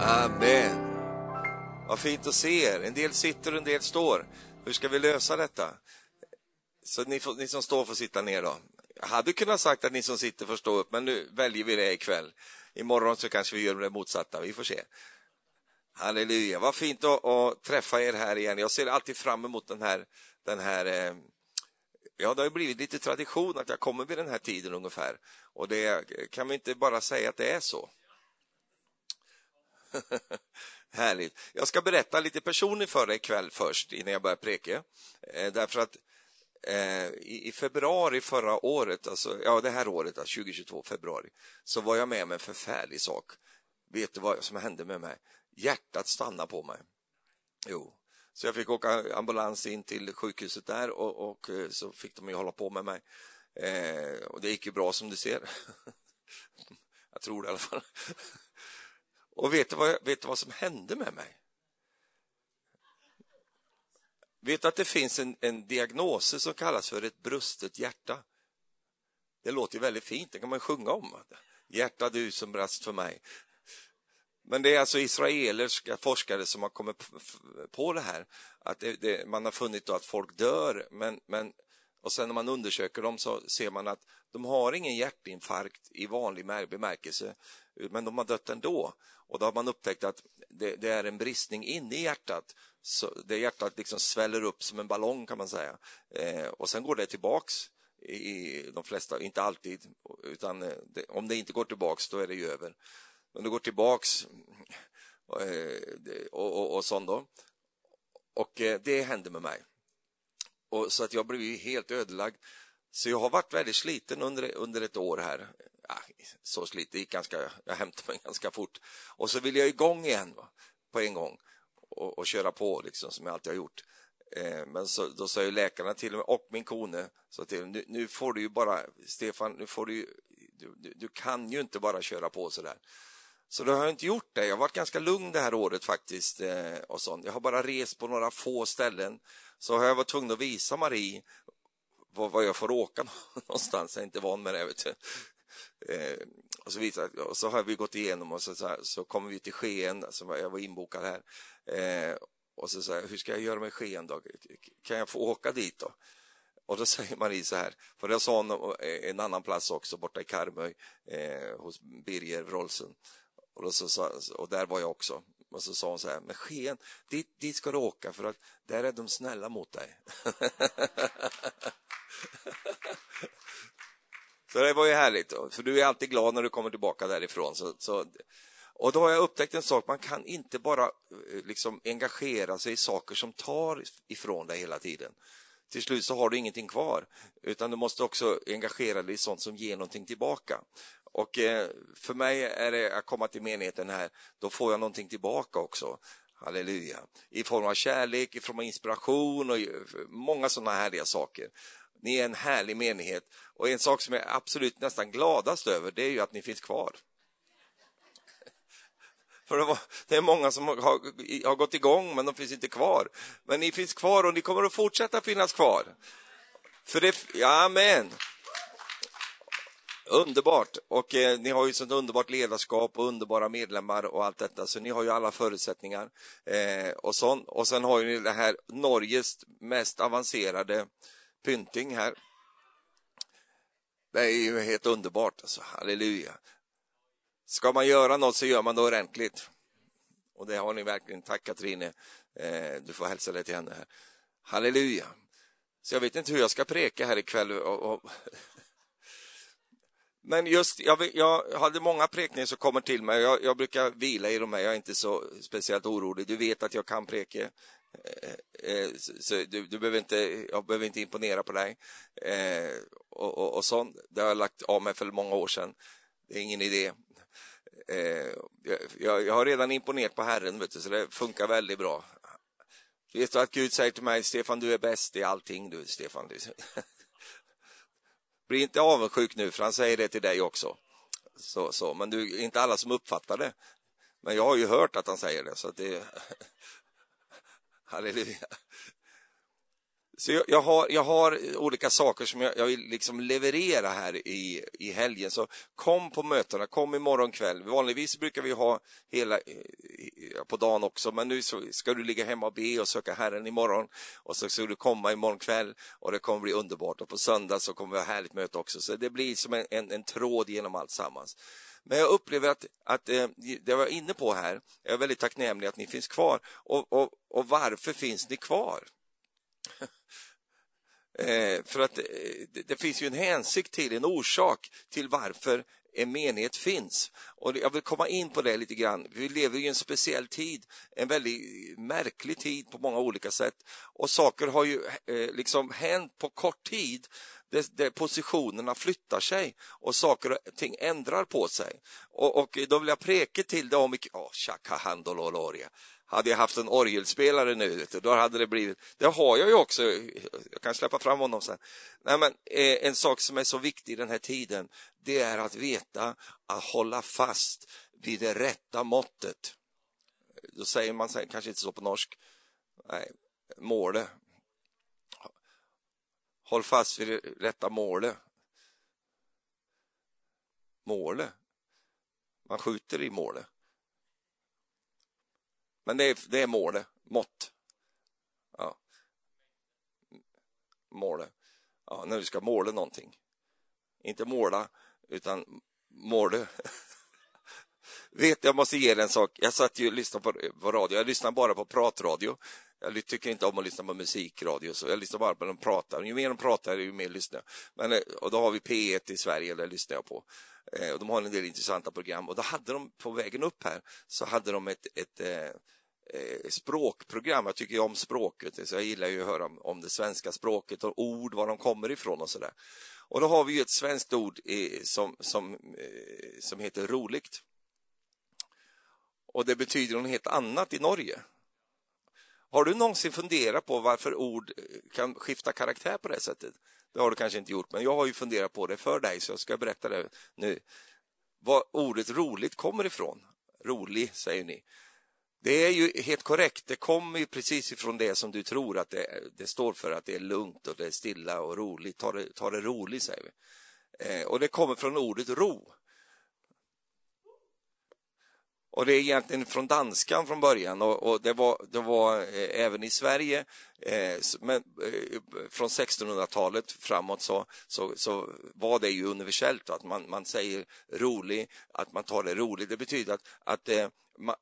Amen. Vad fint att se er. En del sitter och en del står. Hur ska vi lösa detta? Så ni, får, ni som står får sitta ner då. Jag hade kunnat sagt att ni som sitter får stå upp, men nu väljer vi det ikväll. Imorgon så kanske vi gör det motsatta, vi får se. Halleluja, vad fint att, att träffa er här igen. Jag ser alltid fram emot den här, den här eh, Ja, det har blivit lite tradition att jag kommer vid den här tiden ungefär. Och det kan vi inte bara säga att det är så. Härligt. Jag ska berätta lite personligt för dig ikväll först innan jag börjar preka. Eh, därför att eh, i, i, februari förra året, alltså, ja det här året, alltså 2022, februari, så var jag med om en förfärlig sak. Vet du vad som hände med mig? Hjärtat stannade på mig. Jo, så jag fick åka ambulans in till sjukhuset där och, och eh, så fick de ju hålla på med mig. Eh, och det gick ju bra som du ser. jag tror det i alla fall. Och vet du, vad, vet du vad som hände med mig? Vet du att det finns en, en diagnos som kallas för ett brustet hjärta? Det låter väldigt fint, det kan man sjunga om. Hjärta du som brast för mig. Men det är alltså israeliska forskare som har kommit på det här. Att det, det, man har funnit att folk dör, men, men och sen när man undersöker dem så ser man att de har ingen hjärtinfarkt i vanlig bemärkelse, men de har dött ändå. Och då har man upptäckt att det, det är en bristning inne i hjärtat. Så det hjärtat liksom sväller upp som en ballong kan man säga. Eh, och sen går det tillbaks i de flesta, inte alltid, utan eh, det, om det inte går tillbaks då är det ju över. Men det går tillbaks eh, och, och, och, och sånt då. Och eh, det hände med mig. Och så att jag blev helt ödelagd. Så jag har varit väldigt sliten under, under ett år här. Ja, så sliten, det gick ganska, jag hämtade mig ganska fort. Och så vill jag igång igen va, på en gång och, och köra på liksom, som jag alltid har gjort. Eh, men så, då sa ju läkarna till mig och min kone sa till nu, nu får du ju bara, Stefan, nu får du ju, du, du, du, kan ju inte bara köra på så där. Så då har jag inte gjort det. Jag har varit ganska lugn det här året faktiskt. Eh, och sånt. Jag har bara rest på några få ställen. Så har jag varit tvungen att visa Marie var, var jag får åka någonstans. Jag är inte van med det. Vet du. Eh, och, så visar, och så har vi gått igenom och så, så, här, så kommer vi till Skien, alltså jag var inbokad här. Eh, och så säger hur ska jag göra med Skien då? Kan jag få åka dit då? Och då säger Marie så här, för jag sa en, eh, en annan plats också borta i Karmöy eh, hos Birger Wroldsen. Och, då så, och där var jag också. Och så sa hon så här, men sken, dit, dit ska du åka för att där är de snälla mot dig. så det var ju härligt, för du är alltid glad när du kommer tillbaka därifrån. Så, så, och då har jag upptäckt en sak, man kan inte bara eh, liksom engagera sig i saker som tar ifrån dig hela tiden. Till slut så har du ingenting kvar, utan du måste också engagera dig i sånt som ger någonting tillbaka. Och eh, för mig är det att komma till menigheten här, då får jag någonting tillbaka också. Halleluja. I form av kärlek, i form av inspiration och eh, många sådana härliga saker. Ni är en härlig menighet och en sak som jag är absolut nästan gladast över det är ju att ni finns kvar. För det är många som har, har gått igång men de finns inte kvar. Men ni finns kvar och ni kommer att fortsätta finnas kvar. För det, ja, amen. Underbart! Och eh, ni har ju sånt underbart ledarskap och underbara medlemmar och allt detta, så ni har ju alla förutsättningar. Eh, och, sån, och sen har ju ni det här Norges mest avancerade pynting här. Det är ju helt underbart, alltså. halleluja. Ska man göra något så gör man det ordentligt. Och det har ni verkligen. Tack Katrine. Eh, du får hälsa det till henne här. Halleluja. Så jag vet inte hur jag ska preka här ikväll. Och, och men just, jag, jag, hade många prekningar som kommer till mig. Jag, jag, brukar vila i de här, jag är inte så speciellt orolig. Du vet att jag kan preke. Eh, eh, så du, du, behöver inte, jag behöver inte imponera på dig. Eh, och, och, och sånt. Det har jag lagt av mig för många år sedan. Det är ingen idé. Eh, jag, jag, har redan imponerat på Herren, vet du, så det funkar väldigt bra. Vet du att Gud säger till mig, Stefan, du är bäst i allting, du, Stefan. Bli inte avundsjuk nu, för han säger det till dig också. Så, så. Men det är inte alla som uppfattar det. Men jag har ju hört att han säger det, så att det... Halleluja. Så jag, jag, har, jag har olika saker som jag, jag vill liksom leverera här i, i helgen. Så kom på mötena, kom imorgon kväll. Vanligtvis brukar vi ha hela eh, på dagen också, men nu ska du ligga hemma och be och söka Herren imorgon. Och så ska du komma imorgon kväll och det kommer bli underbart. Och på söndag så kommer vi ha härligt möte också. Så det blir som en, en, en tråd genom allt sammans. Men jag upplever att, att eh, det jag var inne på här, jag är väldigt tacknämlig att ni finns kvar. Och, och, och varför finns ni kvar? Eh, för att eh, det finns ju en hänsikt till, en orsak till varför en menighet finns. Och jag vill komma in på det lite grann. Vi lever i en speciell tid, en väldigt märklig tid på många olika sätt. Och saker har ju eh, liksom hänt på kort tid där, där positionerna flyttar sig och saker och ting ändrar på sig. Och, och då vill jag preka till det om... Oh, hade jag haft en orgelspelare nu, då hade det blivit... Det har jag ju också, jag kan släppa fram honom sen. Nej, men, eh, en sak som är så viktig i den här tiden, det är att veta att hålla fast vid det rätta måttet. Då säger man kanske inte så på norsk. Nej, måle. Håll fast vid det rätta målet. Målet. Man skjuter i målet. Men det är, det är målet, mått. Ja. Målet. Ja, när du ska måla någonting. Inte måla, utan måla. Vet, jag måste ge er en sak. Jag satt ju och lyssnade på, på radio. Jag lyssnar bara på pratradio. Jag tycker inte om att lyssna på musikradio, så jag lyssnar bara på när de pratar. Ju mer de pratar, ju mer lyssnar jag. Men, eh, och då har vi P1 i Sverige, där lyssnar jag på. Eh, och de har en del intressanta program. Och då hade de, på vägen upp här, så hade de ett, ett, ett eh, Eh, språkprogram. Jag tycker ju om språket, så jag gillar ju att höra om, om det svenska språket och ord, var de kommer ifrån och sådär. Och då har vi ett svenskt ord i, som, som, eh, som heter roligt. Och det betyder något helt annat i Norge. Har du någonsin funderat på varför ord eh, kan skifta karaktär på det sättet? Det har du kanske inte gjort, men jag har ju funderat på det för dig, så jag ska berätta det nu. Var ordet roligt kommer ifrån. Rolig, säger ni. Det är ju helt korrekt. Det kommer ju precis ifrån det som du tror att det, det står för, att det är lugnt och det är stilla och roligt. Ta det, ta det roligt, säger vi. Eh, och det kommer från ordet ro. Och det är egentligen från danskan från början. Och, och det var, det var eh, även i Sverige eh, men, eh, från 1600-talet framåt så, så, så, var det ju universellt att man, man säger rolig, att man tar det roligt. Det betyder att, att eh,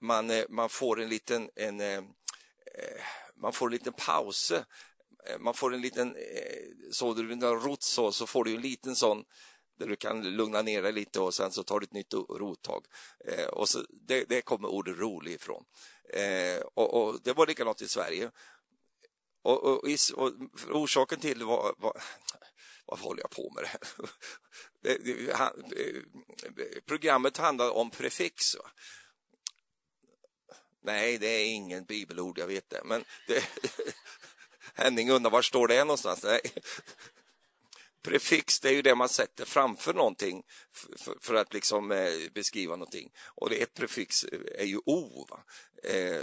man, eh, man får en liten en, eh, eh man får en liten paus eh, man får en liten, eh, så du har rott så, så får du en liten sån där du kan lugna ner dig lite och sen så tar du ett nytt rottag. Eh, och så, det, det kommer ordet rolig ifrån. Eh, och, och, Det var likadant i Sverige. Och, och, och orsaken till var, var vad håller jag på med det här? Eh, programmet handlar om prefix. Nej, det är ingen bibelord, jag vet det. Men det, Henning undrar var står det någonstans? Nej. Prefix, det är ju det man sätter framför någonting för, för att liksom eh, beskriva någonting. Och det, ett prefix eh, är ju o. Eh,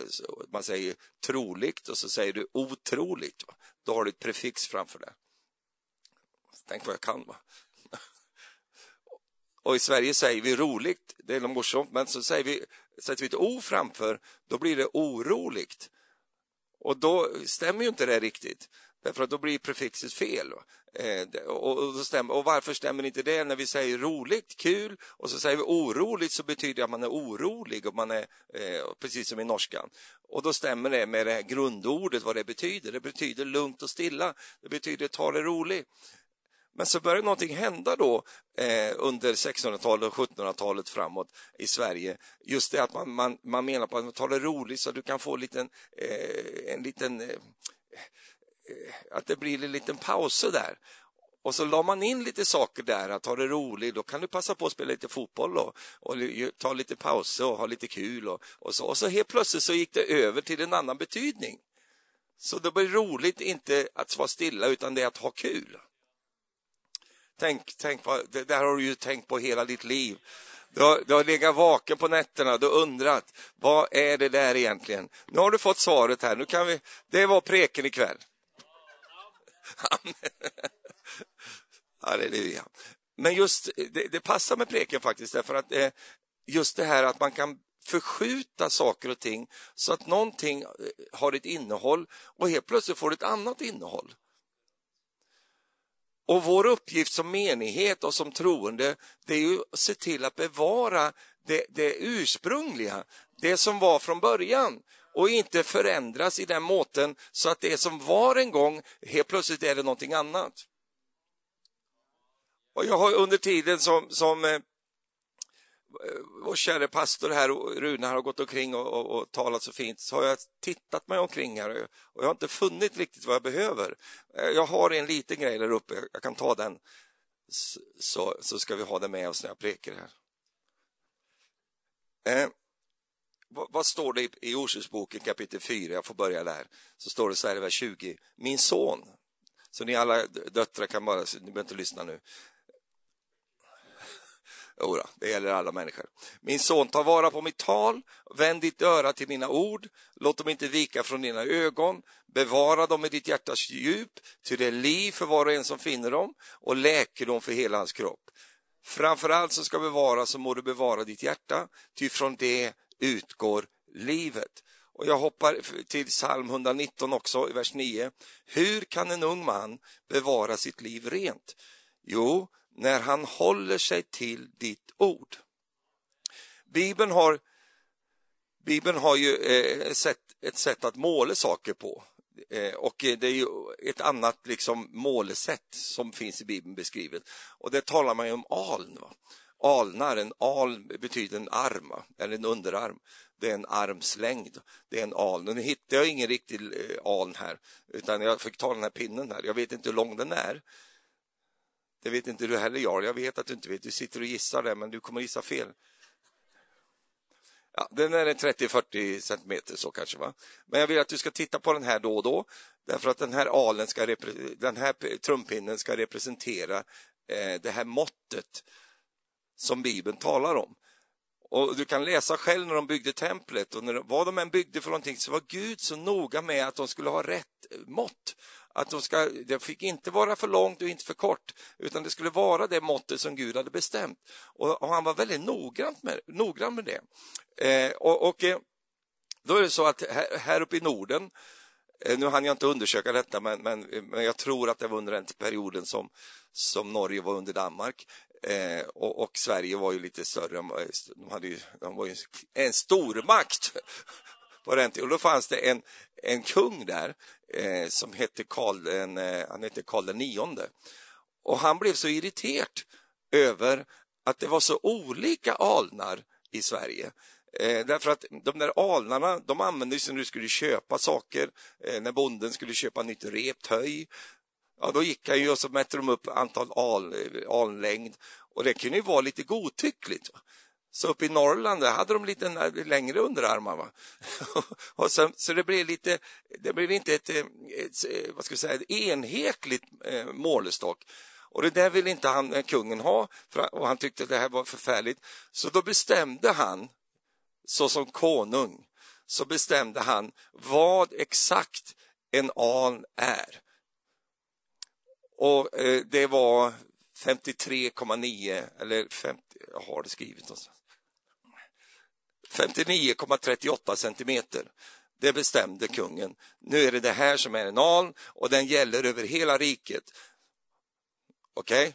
man säger troligt och så säger du otroligt. Va? Då har du ett prefix framför det. Tänk vad jag kan. Va? Och i Sverige säger vi roligt, det är något morsomt, men så säger vi, sätter vi ett o framför, då blir det oroligt. Och då stämmer ju inte det riktigt, därför att då blir prefixet fel. Eh, och, och, stämmer, och, varför stämmer inte det när vi säger roligt, kul och så säger vi oroligt så betyder det att man är orolig och man är eh, precis som i norskan. Och då stämmer det med det här grundordet vad det betyder. Det betyder lugnt och stilla. Det betyder ta det roligt. Men så började någonting hända då eh, under 1600-talet och 1700-talet framåt i Sverige. Just det att man, man, man menar på att man tar det roligt så att du kan få en liten, eh, en liten Eh, Eh, att det blir en liten paus där. Och så la man in lite saker där, att ha det roligt, då kan du passa på att spela lite fotboll och, och ta lite pauser och ha lite kul. Och, och, så. och så helt plötsligt så gick det över till en annan betydning. Så det blir roligt inte att vara stilla utan det är att ha kul. Tänk, tänk på, det där har du ju tänkt på hela ditt liv. Du har, du har legat vaken på nätterna, du har undrat, vad är det där egentligen? Nu har du fått svaret här, nu kan vi, det var preken ikväll. Halleluja. Men just det, det, passar med preken faktiskt därför att eh, just det här att man kan förskjuta saker och ting så att någonting eh, har ett innehåll och helt plötsligt får det ett annat innehåll. Och vår uppgift som menighet och som troende, det är ju att se till att bevara det, det ursprungliga, det som var från början och inte förändras i den måten så att det som var en gång, helt plötsligt är det någonting annat. Och jag har under tiden som, som eh, vår käre pastor här, Rune, har gått omkring och, och, och, talat så fint, så har jag tittat mig omkring här och jag har inte funnit riktigt vad jag behöver. Eh, jag har en liten grej där uppe, jag kan ta den, så, så ska vi ha den med oss när jag preker här. Eh, vad, vad, står det i, i Orsaksboken kapitel 4, jag får börja där, så står det så här i vers 20, min son, så ni alla döttrar kan bara, ni behöver inte lyssna nu, Jodå, det gäller alla människor. Min son, ta vara på mitt tal, vänd ditt öra till mina ord, låt dem inte vika från dina ögon, bevara dem i ditt hjärtas djup, ty det är liv för var och en som finner dem och läkedom för hela hans kropp. Framförallt så ska bevara så må du bevara ditt hjärta, ty från det utgår livet. Och jag hoppar till psalm 119 också, i vers 9. Hur kan en ung man bevara sitt liv rent? Jo, när han håller sig till ditt ord. Bibeln har, Bibeln har ju eh, ett, ett sätt att måla saker på. Eh, och eh, det är ju ett annat liksom målesätt som finns i Bibeln beskrivet. Och det talar man ju om aln. Va? Alnar, en al betyder en arm, eller en underarm. Det är en armslängd, det är en aln. Nu hittade jag ingen riktig eh, aln här, utan jag fick ta den här pinnen här. Jag vet inte hur lång den är. Det vet inte du heller, Jarl. Jag vet att du inte vet. Du sitter och gissar det, men du kommer gissa fel. Ja, den är 30-40 centimeter så kanske. va? Men jag vill att du ska titta på den här då och då. Därför att den här alen ska den här trumpinnen ska representera eh, det här måttet som Bibeln talar om. Och Du kan läsa själv när de byggde templet och när, vad de än byggde för någonting så var Gud så noga med att de skulle ha rätt mått att de ska, det fick inte vara för långt och inte för kort, utan det skulle vara det måttet som Gud hade bestämt. Och, och han var väldigt noggrant med, noggrann med det. Eh, och, och, eh, då är det så att här, här uppe i Norden, eh, nu hann jag inte undersöka detta, men, men, men, jag tror att det var under den perioden som, som Norge var under Danmark. Eh, och, och, Sverige var ju lite större, eh, de, hade ju, de var ju en stormakt på den tiden. Och då fanns det en, en kung där eh, som hette Karl, en, eh, han hette Karl den nionde. Och han blev så irriterad över att det var så olika alnar i Sverige. Eh, därför att de där alnarna, de användes när du skulle köpa saker, eh, när bonden skulle köpa nytt rep, töj. Ja, då gick han ju och så mätte de upp antal al, alnlängd och det kunde ju vara lite godtyckligt. Så uppe i Norrland där hade de lite längre underarmar. Va? och sen, så det blev lite, det blev inte ett, eh, ett, ett vad ska jag säga, ett enhetligt eh, målestock. Och det där ville inte han, eh, kungen ha för, och han tyckte att det här var förfärligt. Så då bestämde han, såsom konung, så bestämde han vad exakt en aln är. Och eh, det var 53,9 eller 50, jag har det skrivet någonstans. 59,38 centimeter. Det bestämde kungen. Nu är det det här som är en aln och den gäller över hela riket. Okej? Okay?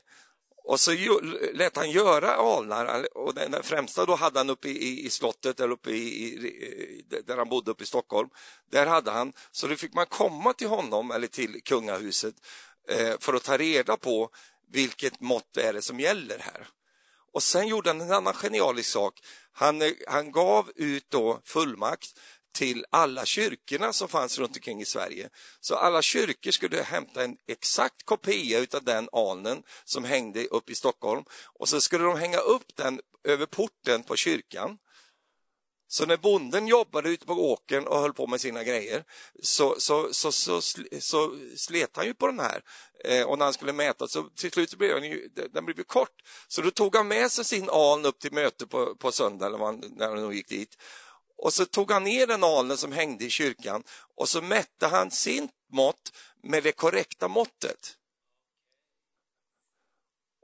Och så lät han göra alnar och den främsta då hade han uppe i, i slottet eller uppe i, i, där han bodde uppe i Stockholm. Där hade han, så då fick man komma till honom eller till kungahuset Eh, för att ta reda på vilket mått är det som gäller här. Och sen gjorde han en annan genialisk sak. Han, eh, han gav ut då fullmakt till alla kyrkorna som fanns runt omkring i Sverige. Så alla kyrkor skulle hämta en exakt kopia av den alnen som hängde upp i Stockholm och så skulle de hänga upp den över porten på kyrkan. Så när bonden jobbade ute på åkern och höll på med sina grejer så, så, så, så, så slet han ju på den här. Eh, och när han skulle mäta så till slut blev den, ju, den blev kort. Så då tog han med sig sin aln upp till möte på, på söndag, eller man, när han gick dit. Och så tog han ner den alnen som hängde i kyrkan och så mätte han sin mått med det korrekta måttet.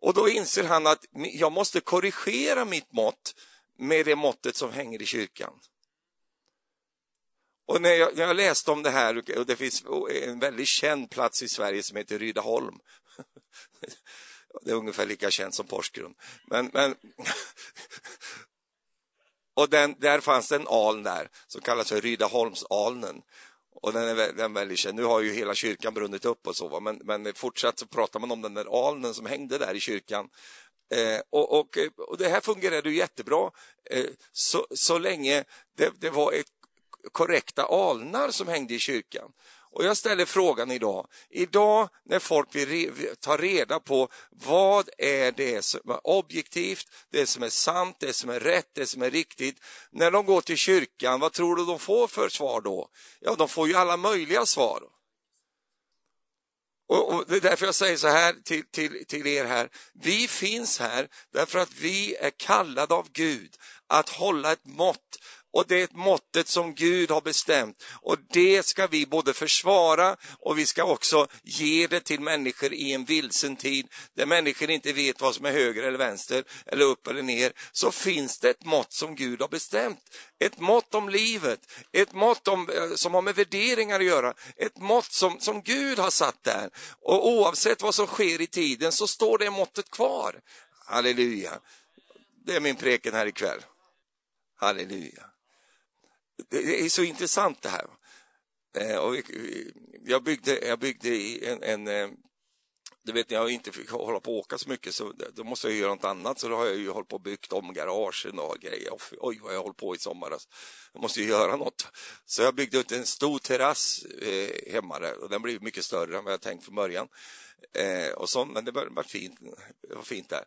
Och då inser han att jag måste korrigera mitt mått med det måttet som hänger i kyrkan. Och när jag, när jag, läste om det här, och det finns en väldigt känd plats i Sverige som heter Rydaholm. Det är ungefär lika känt som Porsgrunn. Men, men och den, där fanns det en aln där som kallas för Rydaholmsalnen. Och den är, den är väldigt känd. Nu har ju hela kyrkan brunnit upp och så, men, men fortsatt så pratar man om den där alnen som hängde där i kyrkan. Eh, och, och, eh, och, det här fungerade ju jättebra eh, så, så länge det, det var ett korrekta alnar som hängde i kyrkan. Och jag ställer frågan idag, idag när folk vill ta reda på vad är det som är objektivt, det som är sant, det som är rätt, det som är riktigt. När de går till kyrkan, vad tror du de får för svar då? Ja, de får ju alla möjliga svar. Och, och Det är därför jag säger så här till, till, till er här, vi finns här därför att vi är kallade av Gud att hålla ett mått och det är ett måttet som Gud har bestämt och det ska vi både försvara och vi ska också ge det till människor i en vilsen tid där människor inte vet vad som är höger eller vänster eller upp eller ner. Så finns det ett mått som Gud har bestämt. Ett mått om livet, ett mått om, eh, som har med värderingar att göra, ett mått som, som Gud har satt där. Och oavsett vad som sker i tiden så står det måttet kvar. Halleluja. Det är min preken här ikväll. Halleluja det är så intressant det här. Eh, och jag byggde, jag byggde en, en eh, du vet när jag inte fick hålla på och åka så mycket så då måste jag göra något annat så då har jag ju hållit på och byggt om garagen och grejer. Oj vad jag hållit på i sommar. Alltså. Jag måste ju göra något. Så jag byggde ut en stor terrass eh, hemma där och den blev mycket större än vad jag tänkt från början. Eh, och så, men det var, var fint, det var fint där.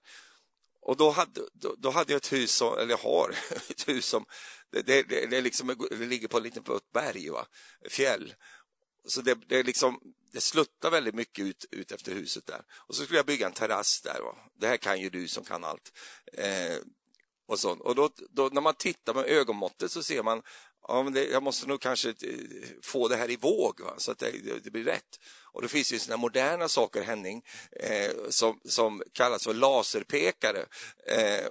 Och då hade, då, då hade jag ett hus, som, eller jag har ett hus som det, det, det, liksom, det ligger på ett litet berg, va? fjäll. Så det, det, liksom, det sluttar väldigt mycket ut, ut efter huset där. Och så skulle jag bygga en terrass där. Va? Det här kan ju du som kan allt. Eh, och så. och då, då, när man tittar med ögonmåttet så ser man ja, men det, jag måste nog kanske eh, få det här i våg va? så att det, det, blir rätt. Och det finns ju såna moderna saker, Henning, eh, som, som kallas för laserpekare. Eh,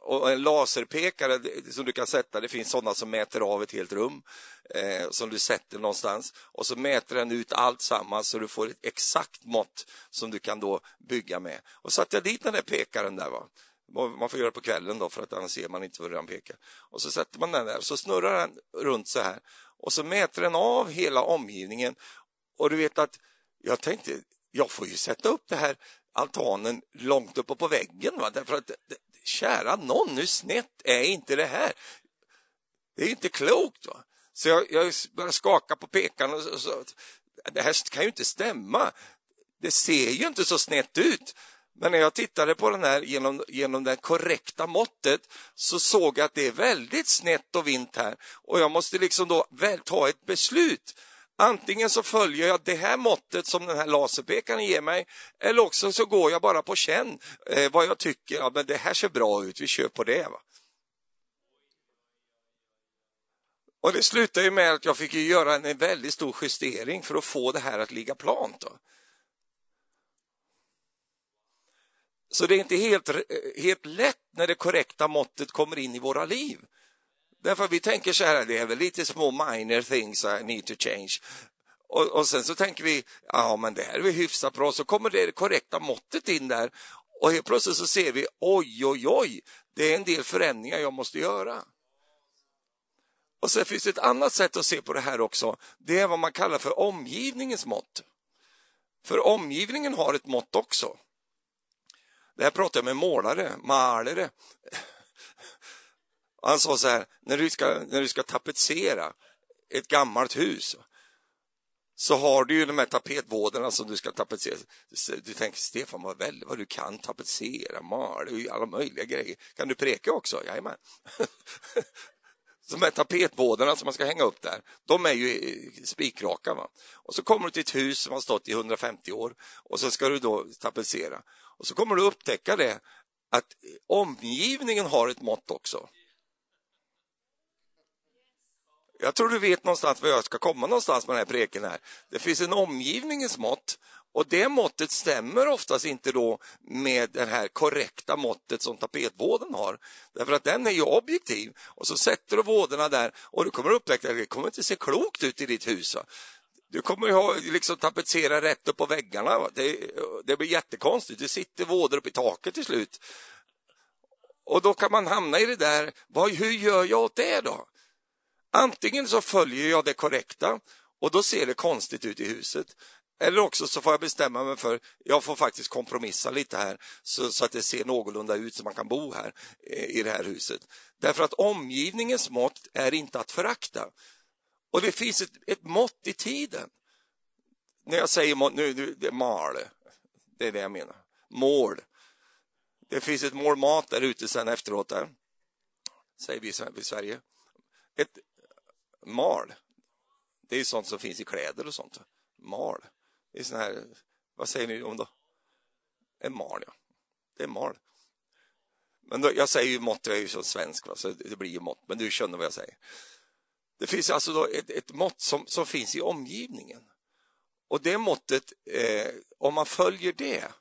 och en laserpekare som du kan sätta, det finns sådana som mäter av ett helt rum eh, som du sätter någonstans och så mäter den ut allt sammans så du får ett exakt mått som du kan då bygga med. Och satte jag dit den där pekaren där va. Man får göra det på kvällen då för att annars ser man inte hur den pekar. Och så sätter man den där så snurrar den runt så här och så mäter den av hela omgivningen och du vet att jag tänkte jag får ju sätta upp det här altanen långt uppe på väggen va? därför att kära någon, hur snett är inte det här? Det är inte klokt. Va? Så jag, jag börjar skaka på pekaren och så, så, det här kan ju inte stämma. Det ser ju inte så snett ut. Men när jag tittade på den här genom, genom det korrekta måttet så såg jag att det är väldigt snett och vint här och jag måste liksom då väl ta ett beslut. Antingen så följer jag det här måttet som den här laserpekaren ger mig eller också så går jag bara på känn eh, vad jag tycker, ja, men det här ser bra ut, vi kör på det. Va? Och det slutade ju med att jag fick göra en väldigt stor justering för att få det här att ligga plant. Då. Så det är inte helt, eh, helt lätt när det korrekta måttet kommer in i våra liv. Därför vi tänker så här, det är väl lite små minor things I need to change. Och, och sen så tänker vi, ja men det här är väl hyfsat bra, så kommer det korrekta måttet in där och helt plötsligt så ser vi, oj, oj, oj, det är en del förändringar jag måste göra. Och sen finns det ett annat sätt att se på det här också. Det är vad man kallar för omgivningens mått. För omgivningen har ett mått också. Det här pratade jag med målare, malare. Han sa så här, när du ska, när du ska tapetsera ett gammalt hus så har du ju de här tapetvådarna som du ska tapetsera. Du tänker Stefan, vad, väl, vad du kan tapetsera, mala, alla möjliga grejer. Kan du preka också? Jajamän. De här tapetvådarna som man ska hänga upp där, de är ju eh, spikraka. Va? Och så kommer du till ett hus som har stått i 150 år och så ska du då tapetsera. Och så kommer du upptäcka det att omgivningen har ett mått också. Jag tror du vet någonstans var jag ska komma någonstans med den här preken här. Det finns en omgivningens mått och det måttet stämmer oftast inte då med det här korrekta måttet som tapetvåden har. Därför att den är ju objektiv och så sätter du vådorna där och du kommer upptäcka att det kommer inte se klokt ut i ditt hus. Du kommer ha liksom tapetsera rätt upp på väggarna. Det, det blir jättekonstigt. Det sitter vådor upp i taket till slut. Och då kan man hamna i det där, vad, hur gör jag åt det då? Antingen så följer jag det korrekta och då ser det konstigt ut i huset. Eller också så får jag bestämma mig för, jag får faktiskt kompromissa lite här så, så, att det ser någorlunda ut så man kan bo här eh, i det här huset. Därför att omgivningens mått är inte att förakta. Och det finns ett, ett mått i tiden. När jag säger mått, nu, nu det är mal, det är det jag menar. Mål. Det finns ett mål mat där ute sen efteråt där. Säger vi i Sverige. Ett mal. Det är sånt som finns i kläder och sånt. Mal. Det är sån här, vad säger ni om då? En mal, ja. Det är mal. Men då, jag säger ju mått, jag är ju så svensk, va? så det blir ju mått, men du känner vad jag säger. Det finns alltså då ett, ett mått som, som finns i omgivningen. Och det måttet, eh, om man följer det,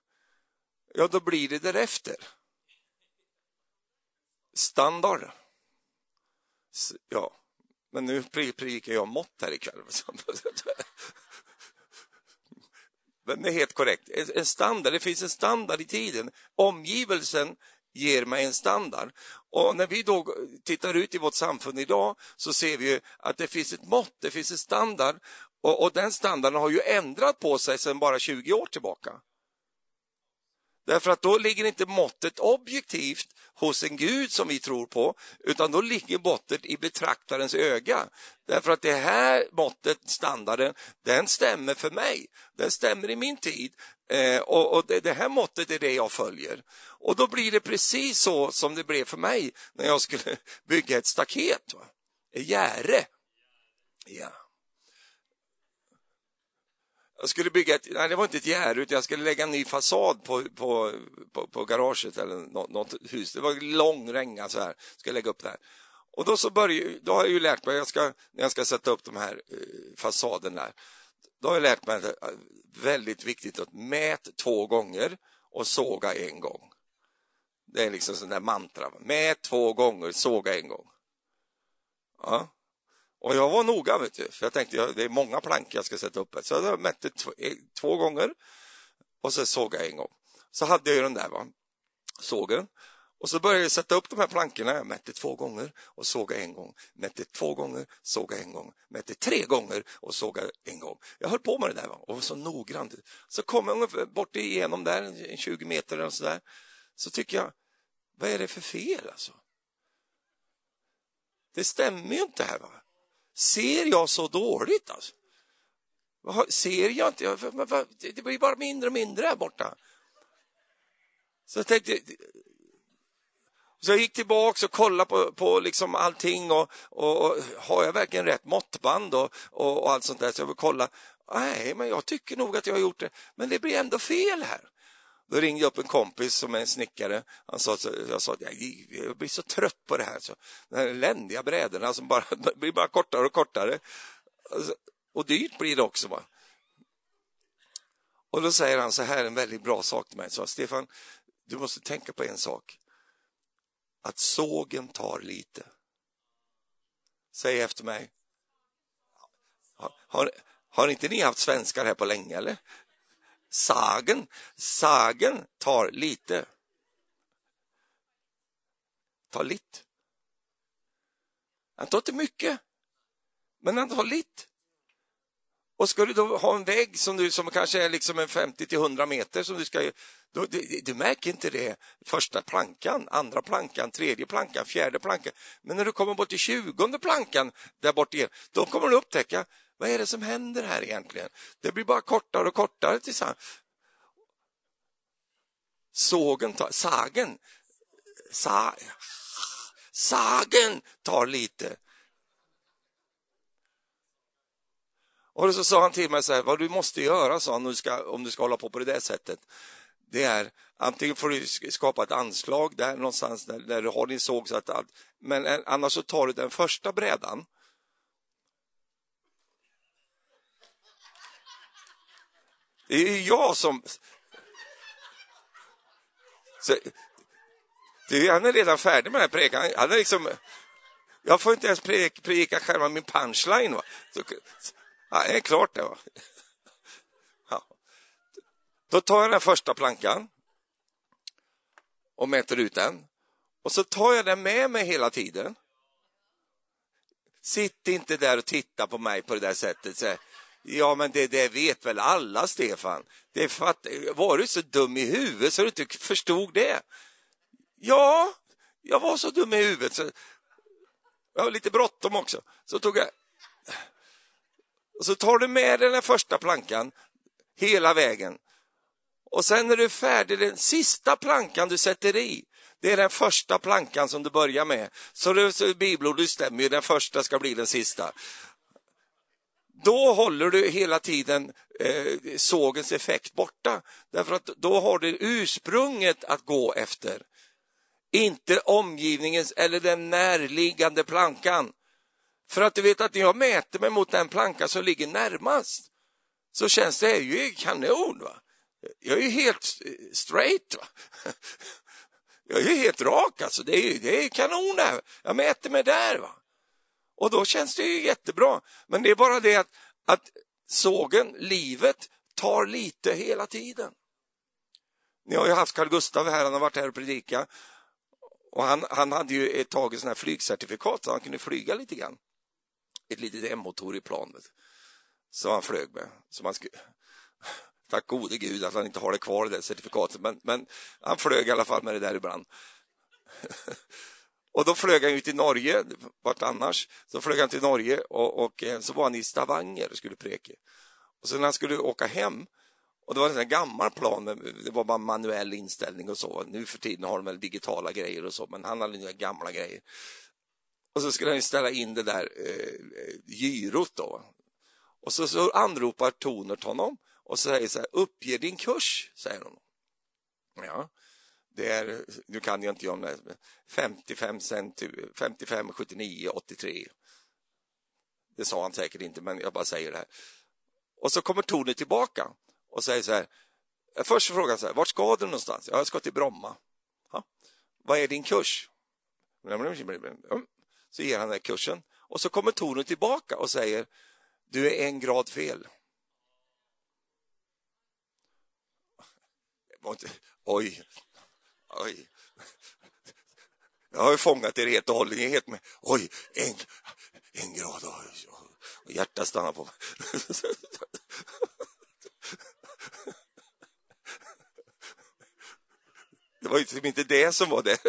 ja då blir det därefter. Standard. Ja, men nu predikar jag mått här ikväll. Men det är helt korrekt. En standard, det finns en standard i tiden. Omgivelsen ger mig en standard. Och när vi då tittar ut i vårt samfund idag så ser vi att det finns ett mått, det finns en standard och, och den standarden har ju ändrat på sig sedan bara 20 år tillbaka. Därför att då ligger inte måttet objektivt hos en Gud som vi tror på, utan då ligger måttet i betraktarens öga. Därför att det här måttet, standarden, den stämmer för mig. Den stämmer i min tid. Eh, och, och det, det, här måttet är det jag följer. Och då blir det precis så som det blev för mig när jag skulle bygga ett staket. Va? Ett gärde. Ja. Jag skulle bygga ett, nej det var inte ett gärde utan jag skulle lägga en ny fasad på, på, på, på garaget eller något, något, hus. Det var lång ränga så här, ska jag lägga upp där. Och då så började, då har jag ju lärt mig, jag ska, när jag ska sätta upp de här eh, fasaden där, då har jag lärt mig att det är väldigt viktigt att mät två gånger och såga en gång. Det är liksom sån där mantra. Mät två gånger, såga en gång. Ja. Och jag var noga, vet du, för jag tänkte det är många plankor jag ska sätta upp. Så jag mätte eh, två gånger och så såg jag en gång. Så hade jag ju den där va? sågen. Och så började jag sätta upp de här plankorna. Jag mätte två gånger och sågade en gång. Mätte två gånger, sågade en gång. Mätte tre gånger och sågade en gång. Jag höll på med det där va? och var så noggrant. Så kom jag bort igenom där, 20 meter eller så där. Så tycker jag, vad är det för fel alltså? Det stämmer ju inte här. va Ser jag så dåligt? Alltså? Ser jag inte? Det blir bara mindre och mindre här borta. Så jag tänkte... Så jag gick tillbaka och kollade på, på liksom allting och, och, och, har jag verkligen rätt måttband och, och, och allt sånt där. Så jag vill kolla. Nej, men jag tycker nog att jag har gjort det. Men det blir ändå fel här. Då ringde jag upp en kompis som är en snickare. Han sa, jag sa jag blir så trött på det här. Så, de här ländiga brädorna som bara blir bara kortare och kortare. Alltså, och dyrt blir det också. Va? Och då säger han så här, en väldigt bra sak till mig. Så, Stefan, du måste tänka på en sak. Att sågen tar lite. Säg efter mig. Har, har, har inte ni haft svenskar här på länge eller? Sagen, sagen tar lite. Tar lite. Han tar inte mycket, men han tar lite. Och ska du då ha en vägg som, du, som kanske är liksom en 50 till 100 meter som du ska... Då, du, du, märker inte det första plankan, andra plankan, tredje plankan, fjärde plankan. Men när du kommer bort till tjugonde plankan där bort igen, då kommer du upptäcka vad är det som händer här egentligen? Det blir bara kortare och kortare tillsammans. Sågen tar, sagen, sa, sagen tar lite. Och så sa han till mig så här, vad du måste göra, sa han, om du ska, om du ska hålla på på det där sättet, det är antingen får du skapa ett anslag där någonstans där, där du har din såg, så att, allt, men annars så tar du den första brädan Det är ju jag som... Så, det är, han är redan färdig med den här prekan. Han är liksom, jag får inte ens predika, predika själva min punchline. Va? Så, ja, det är klart det. Va? Ja. Då tar jag den första plankan och mäter ut den. Och så tar jag den med mig hela tiden. Sitt inte där och titta på mig på det där sättet. Så, ja, men det, det vet väl alla, Stefan. Det fatt, var du så dum i huvudet så du inte förstod det? Ja, jag var så dum i huvudet. Så jag var lite bråttom också. Så tog jag... Och så tar du med dig den första plankan hela vägen. Och sen när du är färdig, den sista plankan du sätter i, det är den första plankan som du börjar med. Så, det, så bibelordet stämmer ju, den första ska bli den sista. Då håller du hela tiden eh, sågens effekt borta. Därför att då har du ursprunget att gå efter. Inte omgivningens eller den närliggande plankan. För att du vet att när jag mäter mig mot den planka som ligger närmast så känns det ju kanon. Va? Jag är ju helt straight. Va? Jag är ju helt rak alltså. Det är, det är kanon där. Jag mäter mig där. Va? Och då känns det ju jättebra. Men det är bara det att, att sågen, livet, tar lite hela tiden. Ni har ju haft Carl Gustav här, han har varit här och predikat. Och han, han hade ju tagit sån här flygcertifikat så han kunde flyga lite grann. Ett litet M-motor i planet som han flög med. Som han skulle... Tack gode gud att han inte har det kvar, det certifikatet, men, men han flög i alla fall med det där ibland. och då flög han ju till Norge, vart annars? Så flög han till Norge och, och eh, så var han i Stavanger och skulle preke. Och sen när han skulle åka hem, och det var en gammal plan, det var bara manuell inställning och så. Nu för tiden har de väl digitala grejer och så, men han hade några gamla grejer. Och så skulle han ställa in det där eh, eh, gyrot då. Och så, så anropar Tonert honom och säger så här, uppge din kurs, säger hon. Ja, det är, nu kan jag inte om det, 55, cent, 55, 79, 83. Det sa han säkert inte, men jag bara säger det här. Och så kommer Tone tillbaka och säger så här, först frågar han så här, vart ska du någonstans? Ja, jag ska till Bromma. Ha? Vad är din kurs? Så ger han den kursen och så kommer Tone tillbaka och säger, du är en grad fel. Oj, oj. Jag har ju fångat er helt och hållet. Helt med. Oj, en, en grad. Oj, och hjärtat stannar på mig. Det var ju liksom inte det som var det.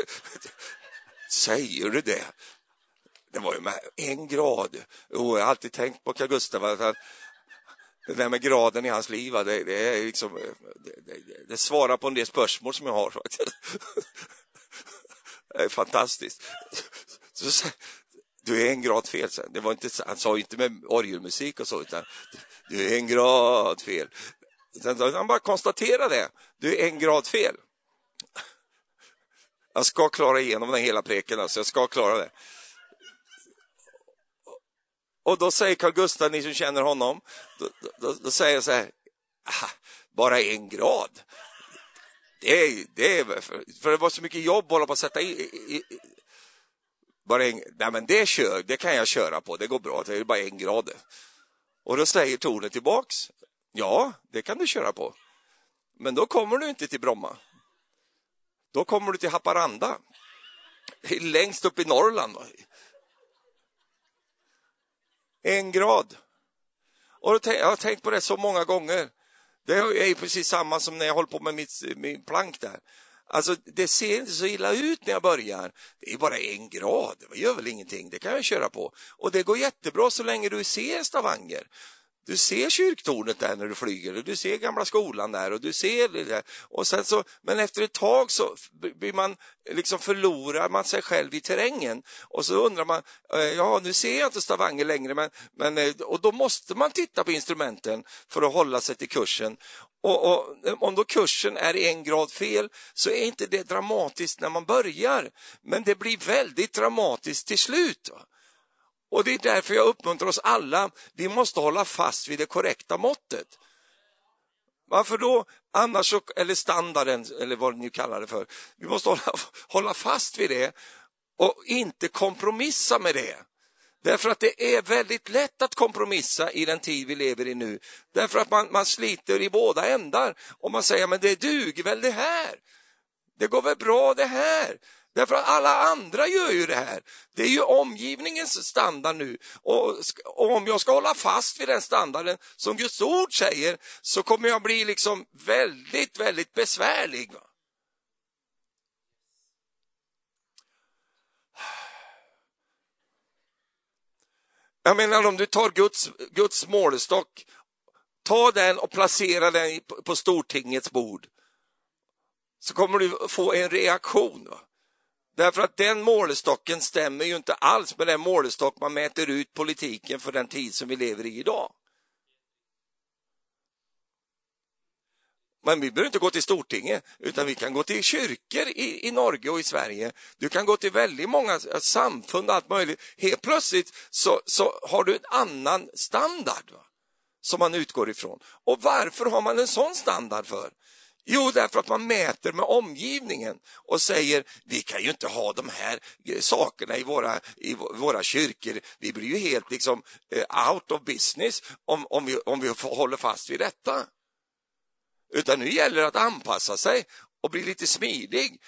Säger du det? Det var ju med en grad. Oh, jag har alltid tänkt på Carl Gustaf det där med graden i hans liv, det, det är liksom, eh, det, det, det, svarar på en del spörsmål som jag har. Det är fantastiskt. Så, du är en grad fel. Det var inte, han sa inte med orgelmusik och så, utan du är en grad fel. han bara konstaterade det. Du är en grad fel. Jag ska klara igenom den hela preken, alltså. jag ska klara det. Och då säger Carl Gustaf, ni som känner honom, då, då, då säger jag så här, bara en grad. Det är, det är, för det var så mycket jobb att hålla på att sätta i, i, i bara en, nej men det kör, det kan jag köra på, det går bra, det är bara en grad. Och då säger tornet tillbaks, ja, det kan du köra på. Men då kommer du inte till Bromma. Då kommer du till Haparanda, längst upp i Norrland en grad. Och jag har tänkt på det så många gånger. Det är precis samma som när jag håller på med mitt, min plank där. Alltså, det ser inte så illa ut när jag börjar. Det är bara en grad, det gör väl ingenting, det kan jag köra på. Och det går jättebra så länge du ser Stavanger. Du ser kyrktornet där när du flyger och du ser gamla skolan där och du ser det där. Och sen så, men efter ett tag så blir man, eh, liksom förlorar man sig själv i terrängen och så undrar man, eh, ja nu ser jag inte Stavanger längre men, men eh, och då måste man titta på instrumenten för att hålla sig till kursen. Och, och, om då kursen är en grad fel så är inte det dramatiskt när man börjar, men det blir väldigt dramatiskt till slut. Och det är därför jag uppmuntrar oss alla, vi måste hålla fast vid det korrekta måttet. Varför då? Annars, så, eller standarden, eller vad ni kallar det för. Vi måste hålla, hålla fast vid det och inte kompromissa med det. Därför att det är väldigt lätt att kompromissa i den tid vi lever i nu. Därför att man, man sliter i båda ändar och man säger men det duger väl det här. Det går väl bra det här. Därför att alla andra gör ju det här. Det är ju omgivningens standard nu. Och, och, om jag ska hålla fast vid den standarden som Guds ord säger så kommer jag bli liksom väldigt, väldigt besvärlig. Jag menar om du tar Guds, Guds målestock, ta den och placera den på Stortingets bord så kommer du få en reaktion. Va? Därför att den målestocken stämmer ju inte alls med den målestock man mäter ut politiken för den tid som vi lever i idag. Men vi behöver inte gå till Stortinget, utan vi kan gå till kyrkor i, i Norge och i Sverige. Du kan gå till väldigt många eh, samfund och allt möjligt. Helt plötsligt så, så har du en annan standard va? som man utgår ifrån. Och varför har man en sån standard för? Jo, därför att man mäter med omgivningen och säger vi kan ju inte ha de här eh, sakerna i våra, i våra kyrkor. Vi blir ju helt liksom eh, out of business om, om, vi, om vi håller fast vid detta. Utan nu gäller det att anpassa sig och bli lite smidig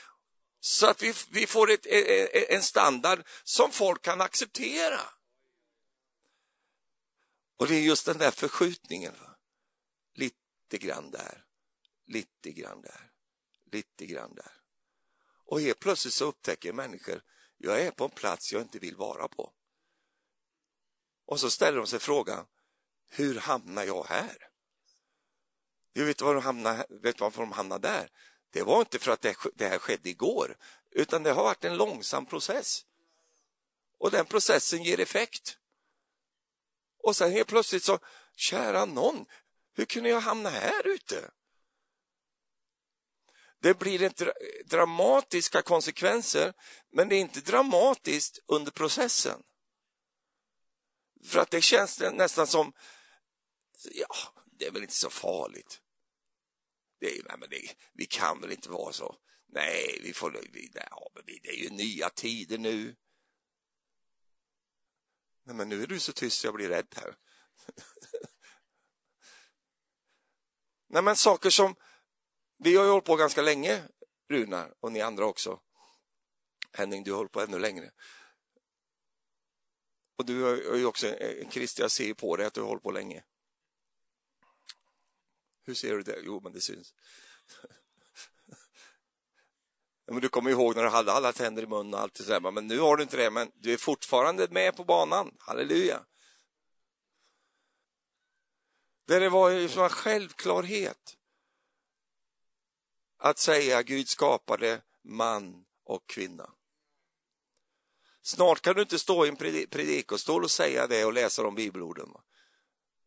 så att vi, vi får ett, e, e, e, en standard som folk kan acceptera. Och det är just den där förskjutningen. Va? Lite grann där, lite grann där, lite grann där. Och helt plötsligt så upptäcker människor, jag är på en plats jag inte vill vara på. Och så ställer de sig frågan, hur hamnar jag här? Du vet var de hamnar, vet varför de hamnade där? Det var inte för att det, det här skedde igår, utan det har varit en långsam process. Och den processen ger effekt. Och sen helt plötsligt så, kära någon, hur kunde jag hamna här ute? Det blir inte dramatiska konsekvenser, men det är inte dramatiskt under processen. För att det känns nästan som, ja, det är väl inte så farligt. Det, nej, men det, vi kan väl inte vara så. Nej, vi får, vi, ja, men det är ju nya tider nu. Nej, men nu är du så tyst så jag blir rädd här. nej, men saker som vi har ju hållit på ganska länge, Runar och ni andra också. Henning, du har hållit på ännu längre. Och du är ju också eh, en kristen, jag ser på dig att du har hållit på länge. Hur ser du det? Jo, men det syns. men du kommer ihåg när du hade alla tänder i munnen och allt det där. Men nu har du inte det, men du är fortfarande med på banan. Halleluja! Där det var ju en självklarhet att säga Gud skapade man och kvinna. Snart kan du inte stå i en predikostol och säga det och läsa de bibelorden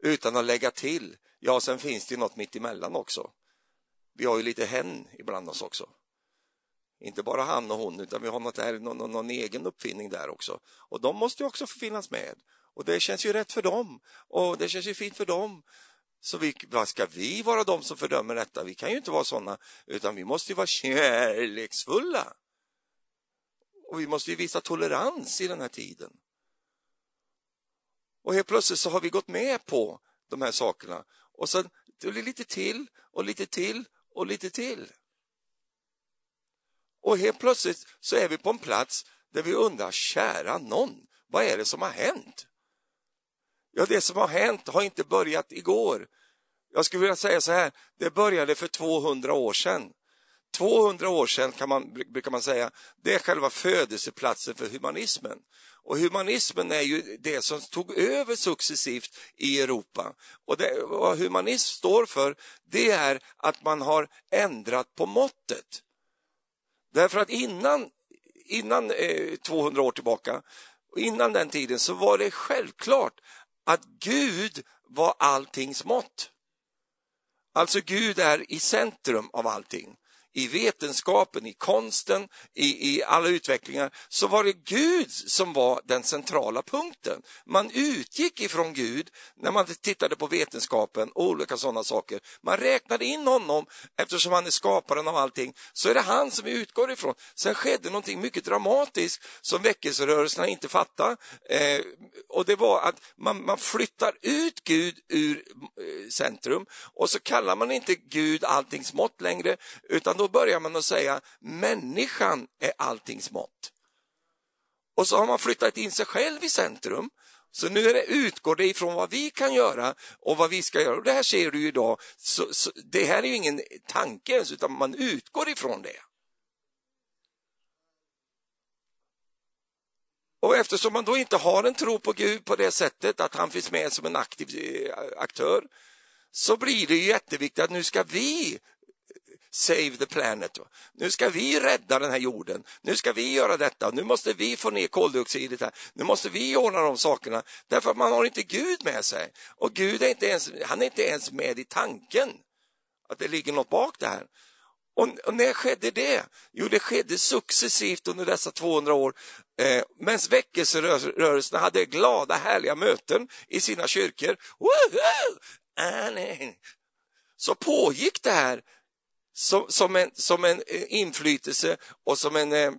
utan att lägga till Ja, sen finns det något mitt emellan också. Vi har ju lite hen ibland oss också. Inte bara han och hon, utan vi har något där, någon, någon egen uppfinning där också. Och de måste ju också få finnas med. Och det känns ju rätt för dem. Och det känns ju fint för dem. Så vi, vad ska vi vara de som fördömer detta? Vi kan ju inte vara sådana, utan vi måste ju vara kärleksfulla. Och vi måste ju visa tolerans i den här tiden. Och helt plötsligt så har vi gått med på de här sakerna och sen det blir lite till och lite till och lite till. Och helt plötsligt så är vi på en plats där vi undrar, kära någon, vad är det som har hänt? Ja, det som har hänt har inte börjat igår. Jag skulle vilja säga så här, det började för 200 år sedan. 200 år sedan kan man, brukar man säga, det är själva födelseplatsen för humanismen. Och humanismen är ju det som tog över successivt i Europa. Och det, vad humanism står för, det är att man har ändrat på måttet. Därför att innan, innan eh, 200 år tillbaka, innan den tiden, så var det självklart att Gud var alltings mått. Alltså Gud är i centrum av allting i vetenskapen, i konsten, i, i alla utvecklingar, så var det Gud som var den centrala punkten. Man utgick ifrån Gud när man tittade på vetenskapen och olika sådana saker. Man räknade in honom eftersom han är skaparen av allting, så är det han som vi utgår ifrån. Sen skedde någonting mycket dramatiskt som väckelserörelserna inte fattade eh, och det var att man, man flyttar ut Gud ur eh, centrum och så kallar man inte Gud alltings mått längre utan då börjar man att säga människan är alltings mått. Och så har man flyttat in sig själv i centrum. Så nu är det, utgår det ifrån vad vi kan göra och vad vi ska göra. Och det här ser du idag. Så, så, det här är ju ingen tanke ens, utan man utgår ifrån det. Och eftersom man då inte har en tro på Gud på det sättet att han finns med som en aktiv eh, aktör så blir det ju jätteviktigt att nu ska vi save the planet. Nu ska vi rädda den här jorden. Nu ska vi göra detta. Nu måste vi få ner koldioxidet här. Nu måste vi ordna de sakerna. Därför att man har inte Gud med sig. Och Gud är inte ens, han är inte ens med i tanken att det ligger något bak det här. Och, och när skedde det? Jo, det skedde successivt under dessa 200 år eh, medan väckelserörelserna hade glada, härliga möten i sina kyrkor. Woho! Så pågick det här som, som, en, som en eh, inflytelse och som en eh,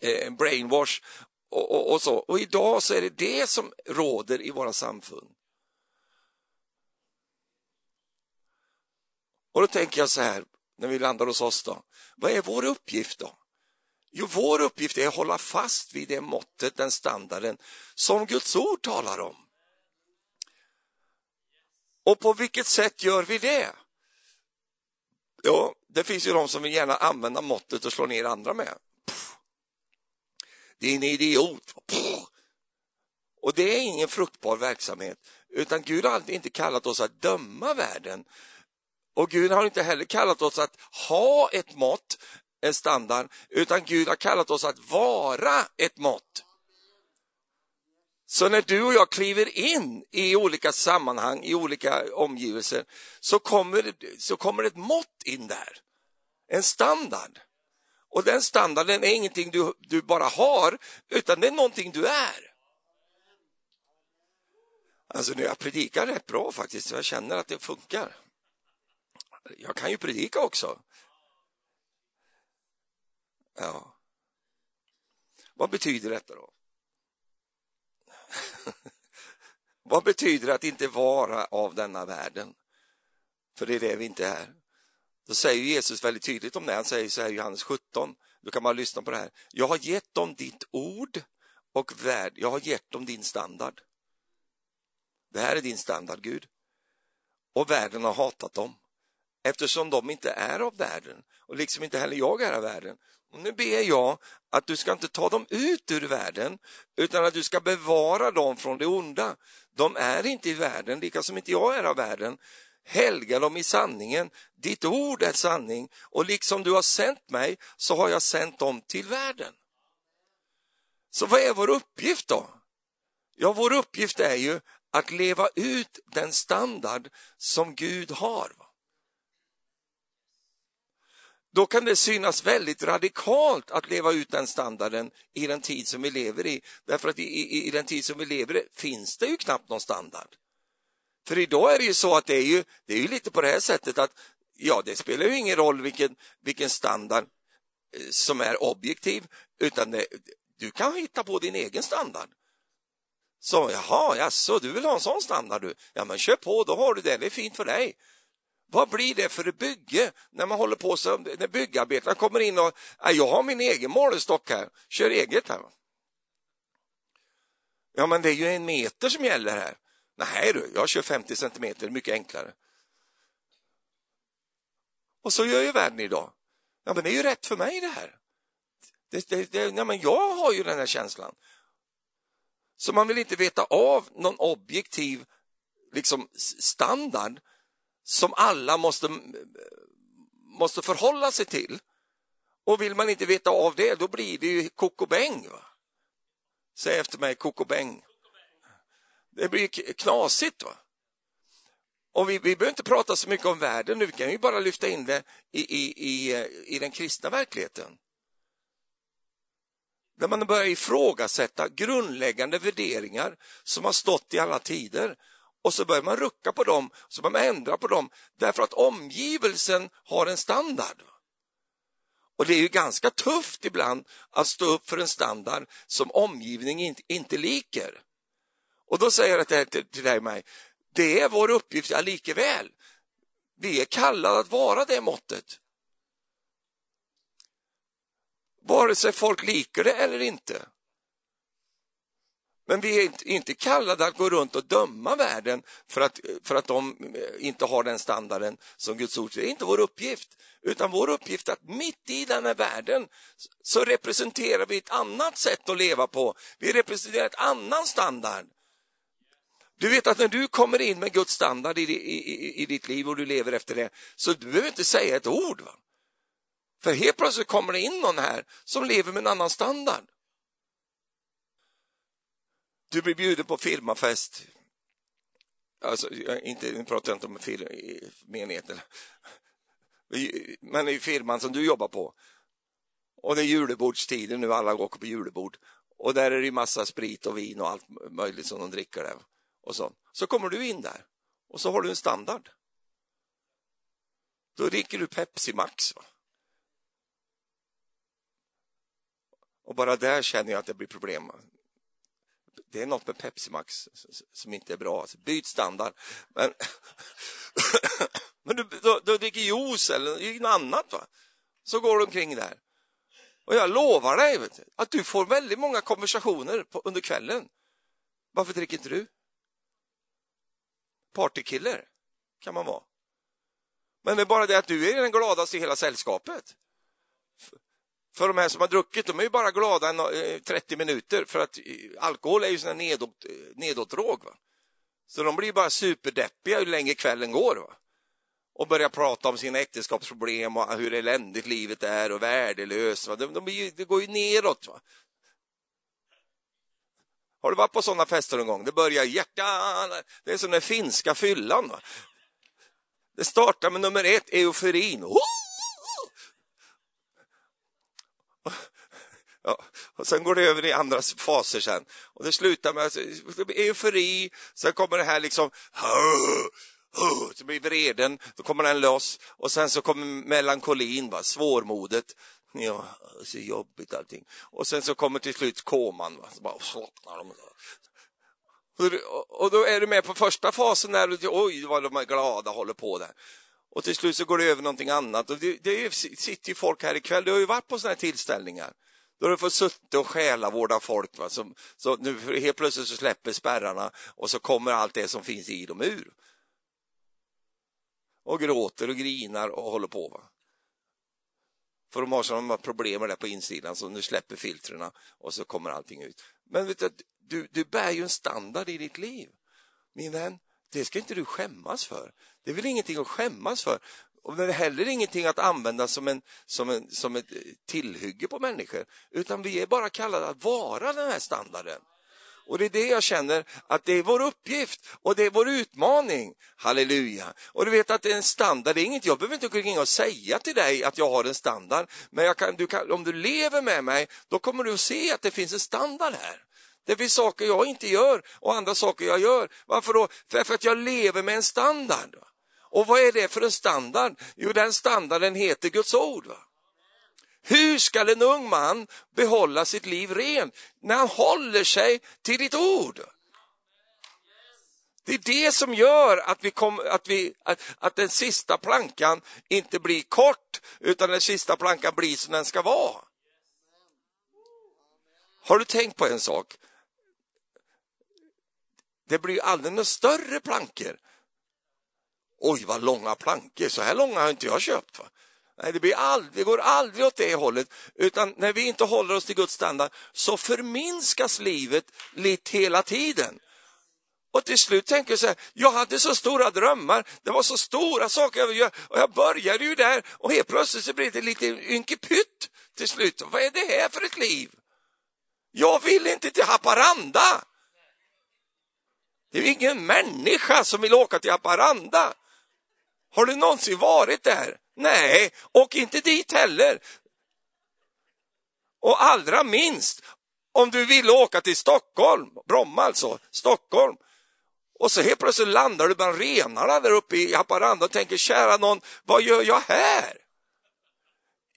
eh, en brainwash och, och, och, så. Och idag så är det det som råder i våra samfund. Och då tänker jag så här, när vi landar hos oss då. Vad är vår uppgift då? Jo, vår uppgift är att hålla fast vid det måttet, den standarden som Guds ord talar om. Och på vilket sätt gör vi det? Ja, det finns ju de som vill gärna använda måttet och slå ner andra med. Pff. Din idiot! Pff. Och det är ingen fruktbar verksamhet, utan Gud har alltid inte kallat oss att döma världen. Och Gud har inte heller kallat oss att ha ett mått, en standard, utan Gud har kallat oss att vara ett mått. Så när du och jag kliver in i olika sammanhang, i olika omgivelser, så kommer, så kommer ett mått in där. En standard. Och den standarden är ingenting du, du bara har, utan det är någonting du är. Alltså nu jag predikar rätt bra faktiskt, jag känner att det funkar. Jag kan ju predika också. Ja. Vad betyder detta då? Vad betyder det att inte vara av denna världen? För det är det vi inte är. Då säger Jesus väldigt tydligt om det. Han säger så här i Johannes 17. Då kan man lyssna på det här. Jag har gett dem ditt ord och värld. Jag har gett dem din standard. Det här är din standard, Gud. Och världen har hatat dem eftersom de inte är av världen och liksom inte heller jag är av världen. Och nu ber jag att du ska inte ta dem ut ur världen utan att du ska bevara dem från det onda. De är inte i världen, lika som inte jag är av världen. Helga dem i sanningen. Ditt ord är sanning och liksom du har sänt mig så har jag sänt dem till världen. Så vad är vår uppgift då? Ja, vår uppgift är ju att leva ut den standard som Gud har då kan det synas väldigt radikalt att leva ut den standarden i den tid som vi lever i. Därför att i, i, i den tid som vi lever i finns det ju knappt någon standard. För idag är det ju så att det är ju, det är ju lite på det här sättet att ja, det spelar ju ingen roll vilken, vilken standard eh, som är objektiv, utan det, du kan hitta på din egen standard. Så jaha, jaså, du vill ha en sån standard du? Ja, men kör på, då har du det, det är fint för dig. Vad blir det för bygge när man håller på så, när byggarbetarna kommer in och jag har min egen målstock här, kör eget här. Ja, men det är ju en meter som gäller här. Nej du, jag kör 50 centimeter, mycket enklare. Och så gör ju världen idag. Ja, men det är ju rätt för mig det här. Det, det, det, ja, men jag har ju den här känslan. Så man vill inte veta av någon objektiv liksom, standard som alla måste, måste förhålla sig till. Och vill man inte veta av det, då blir det ju kokobäng. Va? Säg efter mig kokobäng. Det blir knasigt. va Och vi, vi behöver inte prata så mycket om världen nu, vi kan ju bara lyfta in det i, i, i, i den kristna verkligheten. När man börjar ifrågasätta grundläggande värderingar som har stått i alla tider och så börjar man rucka på dem, så börjar man ändra på dem därför att omgivelsen har en standard. Och det är ju ganska tufft ibland att stå upp för en standard som omgivningen inte, inte liker. Och då säger jag till, till, till dig och mig, det är vår uppgift, ja likeväl. Vi är kallade att vara det måttet. Vare sig folk liker det eller inte. Men vi är inte kallade att gå runt och döma världen för att, för att de eh, inte har den standarden som Guds ord Det är inte vår uppgift, utan vår uppgift är att mitt i den här världen så representerar vi ett annat sätt att leva på. Vi representerar ett annan standard. Du vet att när du kommer in med Guds standard i, i, i, i ditt liv och du lever efter det, så du behöver inte säga ett ord. Va? För helt plötsligt kommer det in någon här som lever med en annan standard. Du blir bjuden på firmafest. Alltså, inte, nu pratar jag inte om fir, menigheten. Men i firman som du jobbar på. Och det är julebordstider nu, alla går på julebord. Och där är det massa sprit och vin och allt möjligt som de dricker där. Och så. så kommer du in där och så har du en standard. Då dricker du Pepsi Max. Va? Och bara där känner jag att det blir problem det är något med Pepsi Max som inte är bra. Alltså, byt standard. Men, men du, du, du dricker juice eller något annat, va? så går du omkring där. Och jag lovar dig du, att du får väldigt många konversationer på, under kvällen. Varför dricker inte du? Partykiller kan man vara. Men det är bara det att du är den gladaste i hela sällskapet. För de här som har druckit, de är ju bara glada eh, i 30 minuter för att eh, alkohol är ju sån nedåt, eh, nedåtdrog. Va? Så de blir bara superdeppiga ju längre kvällen går. Va? Och börjar prata om sina äktenskapsproblem och hur eländigt livet är och värdelöst. Va? De, de ju, det går ju neråt. Va? Har du varit på sådana fester någon gång? Det börjar hjärtan, det är som den finska fyllan. Va? Det startar med nummer ett, euforin. Oh! Ja, och sen går det över i andra faser sen. Och det slutar med eufori, sen kommer det här liksom så blir vreden, då kommer den loss och sen så kommer melankolin, va, svårmodet. Ja, så jobbigt allting. Och sen så kommer till slut koman. Va, så bara slocknar de. Och då är du med på första fasen där, oj vad de är glada håller på där. Och till slut så går det över någonting annat. Och det, det sitter ju folk här ikväll, du har ju varit på sådana här tillställningar. Då har du fått sitta och själavårda folk. Va? Så, så nu helt plötsligt så släpper spärrarna och så kommer allt det som finns i dem ur. Och gråter och grinar och håller på. Va? För de har sådana problem där på insidan så nu släpper filtren och så kommer allting ut. Men vet du, du, du bär ju en standard i ditt liv. Min vän, det ska inte du skämmas för. Det är väl ingenting att skämmas för. Och det är heller ingenting att använda som, en, som, en, som ett tillhygge på människor, utan vi är bara kallade att vara den här standarden. Och det är det jag känner att det är vår uppgift och det är vår utmaning. Halleluja! Och du vet att det är en standard, det är inget, jag behöver inte gå in och säga till dig att jag har en standard, men kan, du kan, om du lever med mig, då kommer du att se att det finns en standard här. Det finns saker jag inte gör och andra saker jag gör. Varför då? För att jag lever med en standard. Och vad är det för en standard? Jo, den standarden heter Guds ord. Va? Hur ska en ung man behålla sitt liv rent? När han håller sig till ditt ord. Det är det som gör att, vi kom, att, vi, att, att den sista plankan inte blir kort, utan den sista plankan blir som den ska vara. Har du tänkt på en sak? Det blir aldrig några större plankor Oj, vad långa plankor, så här långa har inte jag köpt. Va? Nej, det, blir aldrig, det går aldrig åt det hållet, utan när vi inte håller oss till Guds standard så förminskas livet lite hela tiden. Och till slut tänker jag så här, jag hade så stora drömmar, det var så stora saker jag ville göra och jag började ju där och helt plötsligt så blev det lite ynkepytt till slut. Vad är det här för ett liv? Jag vill inte till Haparanda. Det är ingen människa som vill åka till Haparanda. Har du någonsin varit där? Nej, och inte dit heller. Och allra minst om du vill åka till Stockholm, Bromma alltså, Stockholm. Och så helt plötsligt landar du bland renarna där uppe i Haparanda och tänker, kära någon, vad gör jag här?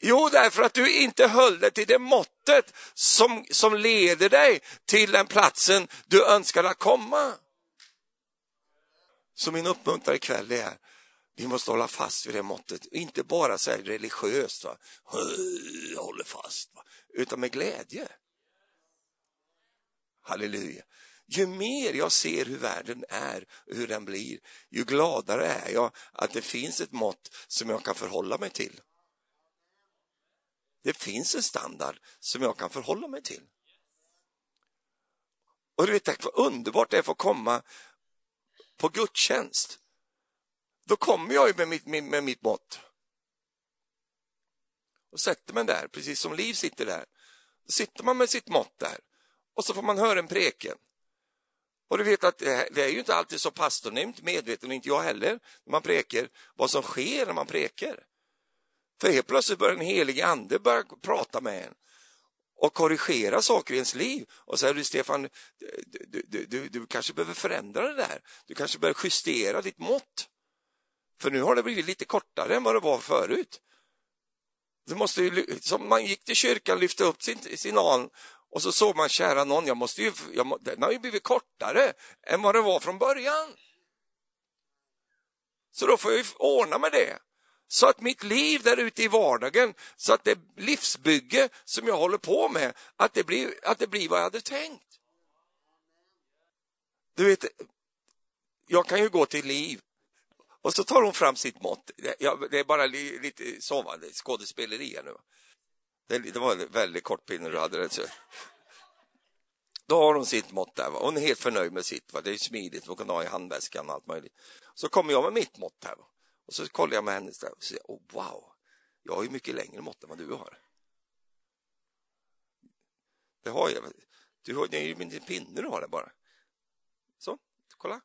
Jo, därför att du inte höll dig till det måttet som, som leder dig till den platsen du önskar att komma. Så min uppmuntran ikväll är, vi måste hålla fast vid det måttet, inte bara så religiöst, va? jag håller fast, va? utan med glädje. Halleluja. Ju mer jag ser hur världen är och hur den blir, ju gladare är jag att det finns ett mått som jag kan förhålla mig till. Det finns en standard som jag kan förhålla mig till. Och du vet vad underbart det är att få komma på gudstjänst. Då kommer jag ju med mitt, med, med mitt mått. Och sätter mig där, precis som Liv sitter där. Då sitter man med sitt mått där och så får man höra en preken. Och du vet att eh, det är ju inte alltid så pastornämnt medveten, och inte jag heller, när man preker, vad som sker när man preker. För helt plötsligt börjar den helige ande börja prata med en och korrigera saker i ens liv och säger du Stefan, du, du, du, du kanske behöver förändra det där. Du kanske behöver justera ditt mått. För nu har det blivit lite kortare än vad det var förut. Du måste ju, som man gick till kyrkan, lyfte upp sin, sin an och så såg man, kära någon, jag måste ju, jag, den har ju blivit kortare än vad det var från början. Så då får jag ju ordna med det. Så att mitt liv där ute i vardagen, så att det livsbygge som jag håller på med, att det blir, att det blir vad jag hade tänkt. Du vet, jag kan ju gå till Liv och så tar hon fram sitt mått. Det är bara lite sovande skådespeleri här nu. Det var en väldigt kort pinne du hade. Det. Då har hon sitt mått där. Va? Hon är helt förnöjd med sitt. Va? Det är smidigt, hon kan ha i handväskan och allt möjligt. Så kommer jag med mitt mått här. Va? Och så kollar jag med hennes där och säger, oh, wow, jag har ju mycket längre mått än vad du har. Det har jag. Du har, det är ju min pinne du har där bara. Så, kolla.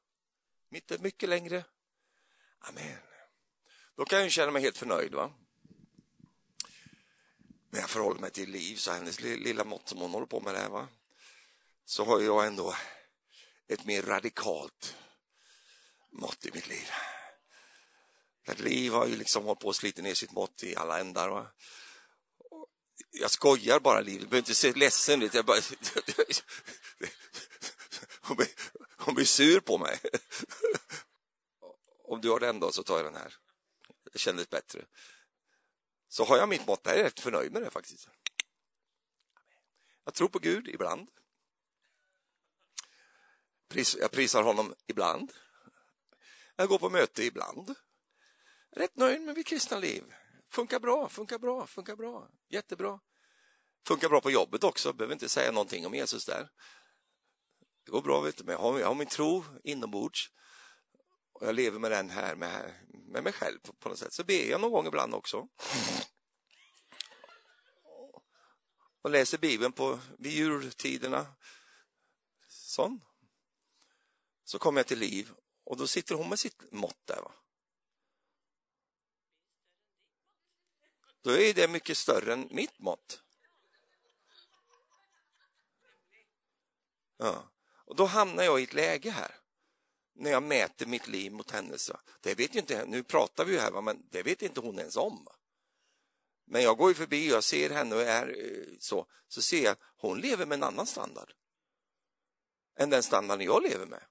Mitt är mycket längre. Amen. Då kan jag känna mig helt förnöjd. va? Men jag förhåller mig till Liv, så hennes lilla mått som hon håller på med det här, va? så har jag ändå ett mer radikalt mått i mitt liv. För liv har ju liksom hållit på och slitit ner sitt mått i alla ändar. Va? Jag skojar bara, Liv. Du behöver inte se ledsen ut. Jag bara... hon, blir, hon blir sur på mig. Om du har den då, så tar jag den här. Det kändes bättre. Så har jag mitt mått, jag är rätt förnöjd med det faktiskt. Jag tror på Gud ibland. Jag prisar honom ibland. Jag går på möte ibland rätt nöjd med mitt kristna liv. Funkar bra, funkar bra, funkar bra, jättebra. Funkar bra på jobbet också, behöver inte säga någonting om Jesus där. Det går bra, vet du, men jag har, jag har min tro inombords och jag lever med den här med, med mig själv på något sätt. Så ber jag någon gång ibland också. Och läser Bibeln på, vid jultiderna. Sån. Så kommer jag till liv och då sitter hon med sitt mått där. Va? då är det mycket större än mitt mått. Ja. Och då hamnar jag i ett läge här när jag mäter mitt liv mot hennes. Det vet inte, nu pratar vi ju här, men det vet inte hon ens om. Men jag går ju förbi och jag ser henne och är eh, så, så ser jag att hon lever med en annan standard än den standarden jag lever med.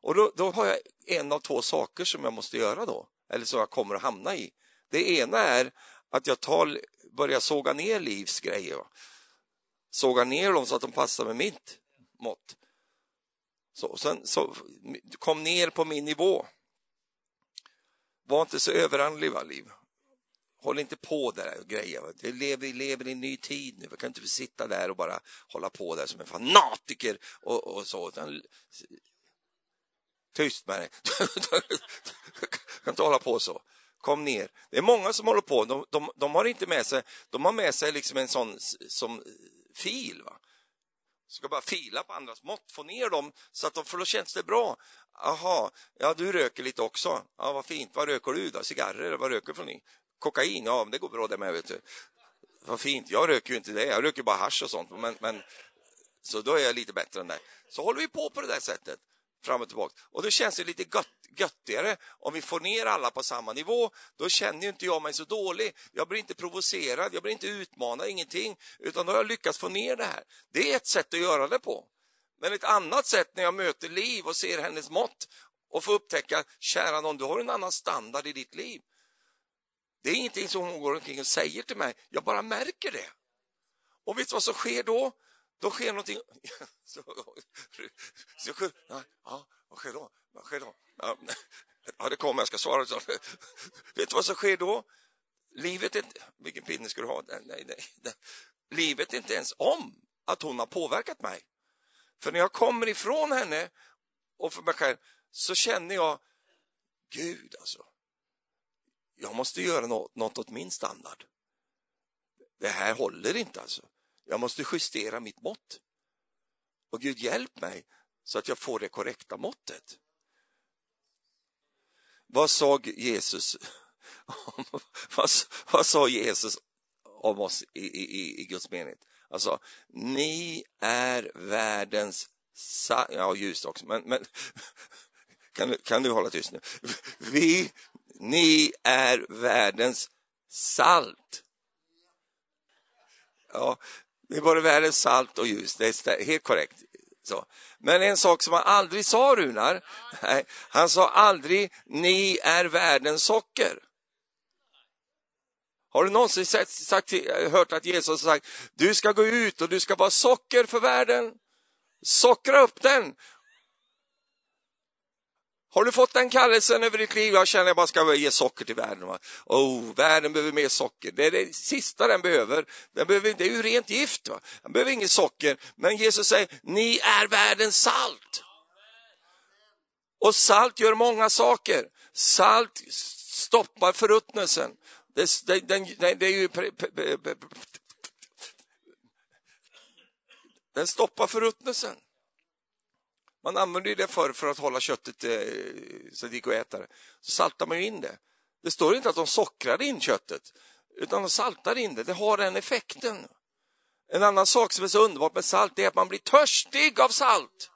Och då, då har jag en av två saker som jag måste göra då, eller som jag kommer att hamna i. Det ena är att jag tar, börjar såga ner Livs grejer. Såga ner dem så att de passar med mitt mått. Så, sen, så, kom ner på min nivå. Var inte så överandlig, va, Liv. Håll inte på där och grejer. Vi lever, lever i en ny tid nu. Vi kan inte sitta där och bara hålla på där som en fanatiker och, och så. Tyst med dig. kan inte hålla på så kom ner. Det är många som håller på, de, de, de har inte med sig, de har med sig liksom en sån som fil. Va? Ska bara fila på andras mått, få ner dem så att de, för då känns det bra. Aha, ja du röker lite också. Ja, vad fint. Vad röker du då? Cigarrer? Vad röker från ni? Kokain? Ja, det går bra det med, vet du. Vad fint. Jag röker ju inte det. Jag röker bara hash och sånt. Men, men, så då är jag lite bättre än dig. Så håller vi på på det där sättet fram och tillbaka. Och då känns det lite gött, göttigare om vi får ner alla på samma nivå. Då känner inte jag mig så dålig. Jag blir inte provocerad, jag blir inte utmanad, ingenting. Utan då har jag lyckats få ner det här. Det är ett sätt att göra det på. Men ett annat sätt när jag möter Liv och ser hennes mått och får upptäcka, kära någon, du har en annan standard i ditt liv. Det är ingenting som hon går omkring och säger till mig, jag bara märker det. Och vet du vad som sker då? Då sker någonting... Så, så, ja, vad sker då? Vad sker då? Ja, ja det kommer, jag ska svara. Så. Vet du vad som sker då? Livet är inte... Vilken pinne ska du ha? Nej, nej, nej. Livet är inte ens om att hon har påverkat mig. För när jag kommer ifrån henne och för mig själv så känner jag, Gud alltså, jag måste göra något, något åt min standard. Det här håller inte alltså. Jag måste justera mitt mått. Och Gud hjälp mig så att jag får det korrekta måttet. Vad sa Jesus? vad, vad sa Jesus om oss i, i, i Guds mening? Alltså, ni är världens Ja, ljus också, men, men kan, du, kan du hålla tyst nu? Vi, ni är världens salt. Ja, det är både världens salt och ljus, det är helt korrekt. Så. Men en sak som han aldrig sa, Runar, nej, han sa aldrig ni är världens socker. Har du någonsin sett, sagt, hört att Jesus har sagt du ska gå ut och du ska vara socker för världen? Sockra upp den har du fått den kallelsen över ditt liv? Jag känner att jag bara ska ge socker till världen. Va? Oh, världen behöver mer socker. Det är det sista den behöver. Den behöver det är ju rent gift. Va? Den behöver inget socker. Men Jesus säger, ni är världens salt. Och salt gör många saker. Salt stoppar förruttnelsen. Det, det, det, det är ju den stoppar förruttnelsen. Man använde det förr för att hålla köttet eh, så det gick att äta det. Så saltar man in det. Det står inte att de sockrade in köttet, utan de saltar in det. Det har den effekten. En annan sak som är så underbart med salt är att man blir törstig av salt.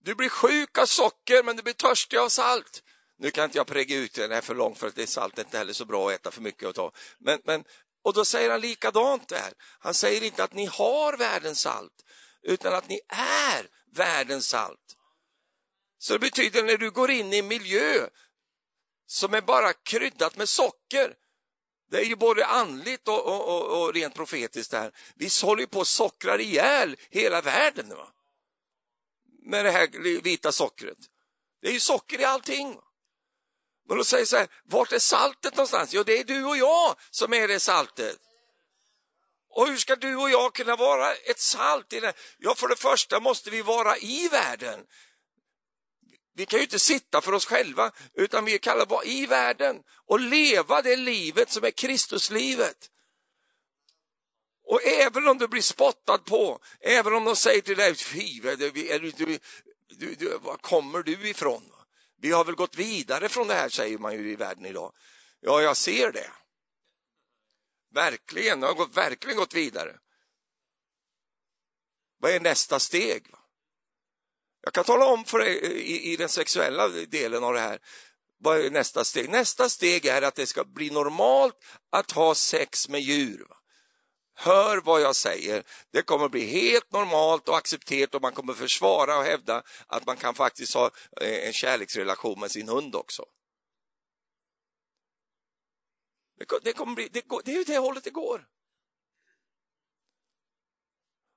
Du blir sjuk av socker, men du blir törstig av salt. Nu kan inte jag präga ut det här för långt, för att det är salt inte heller så bra att äta för mycket. och ta. Men, men, och då säger han likadant där. Han säger inte att ni har världens salt, utan att ni är världens salt. Så det betyder när du går in i en miljö som är bara kryddat med socker, det är ju både andligt och, och, och, och rent profetiskt det här. Vi håller ju på att sockra ihjäl hela världen va? med det här vita sockret. Det är ju socker i allting. Men då säger så här, vart är saltet någonstans? Jo, det är du och jag som är det saltet. Och hur ska du och jag kunna vara ett salt i det? Ja, för det första måste vi vara i världen. Vi kan ju inte sitta för oss själva, utan vi är kallade att vara i världen och leva det livet som är Kristuslivet. Och även om du blir spottad på, även om de säger till dig, fy, du, du, du, du, var kommer du ifrån? Vi har väl gått vidare från det här, säger man ju i världen idag. Ja, jag ser det. Verkligen, jag har verkligen gått vidare. Vad är nästa steg? Jag kan tala om för dig eh, i, i den sexuella delen av det här. Vad är nästa steg? Nästa steg är att det ska bli normalt att ha sex med djur. Hör vad jag säger. Det kommer bli helt normalt och accepterat och man kommer försvara och hävda att man kan faktiskt ha eh, en kärleksrelation med sin hund också. Det, kommer bli, det, går, det är ju det hållet det går.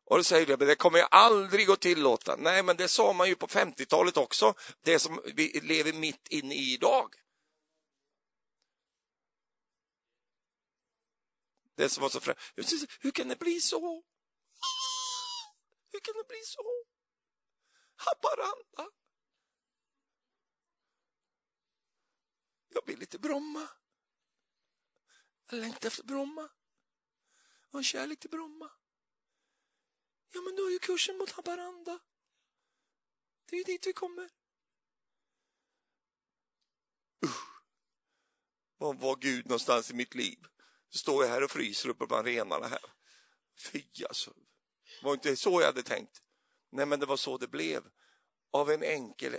Och då säger du, men det kommer jag aldrig att tillåta. Nej, men det sa man ju på 50-talet också, det som vi lever mitt inne i idag. Det som var så främt. Hur kan det bli så? Hur kan det bli så? Haparanda. Jag vill inte Bromma. Jag längtar efter Bromma. Jag har kärlek till Bromma. Ja, men du har ju kursen mot Haparanda. Det är ju dit vi kommer. Usch. Var var Gud någonstans i mitt liv? Så står jag här och fryser uppe bland renarna här. Fy alltså. Det var inte så jag hade tänkt. Nej, men det var så det blev. Av en enkel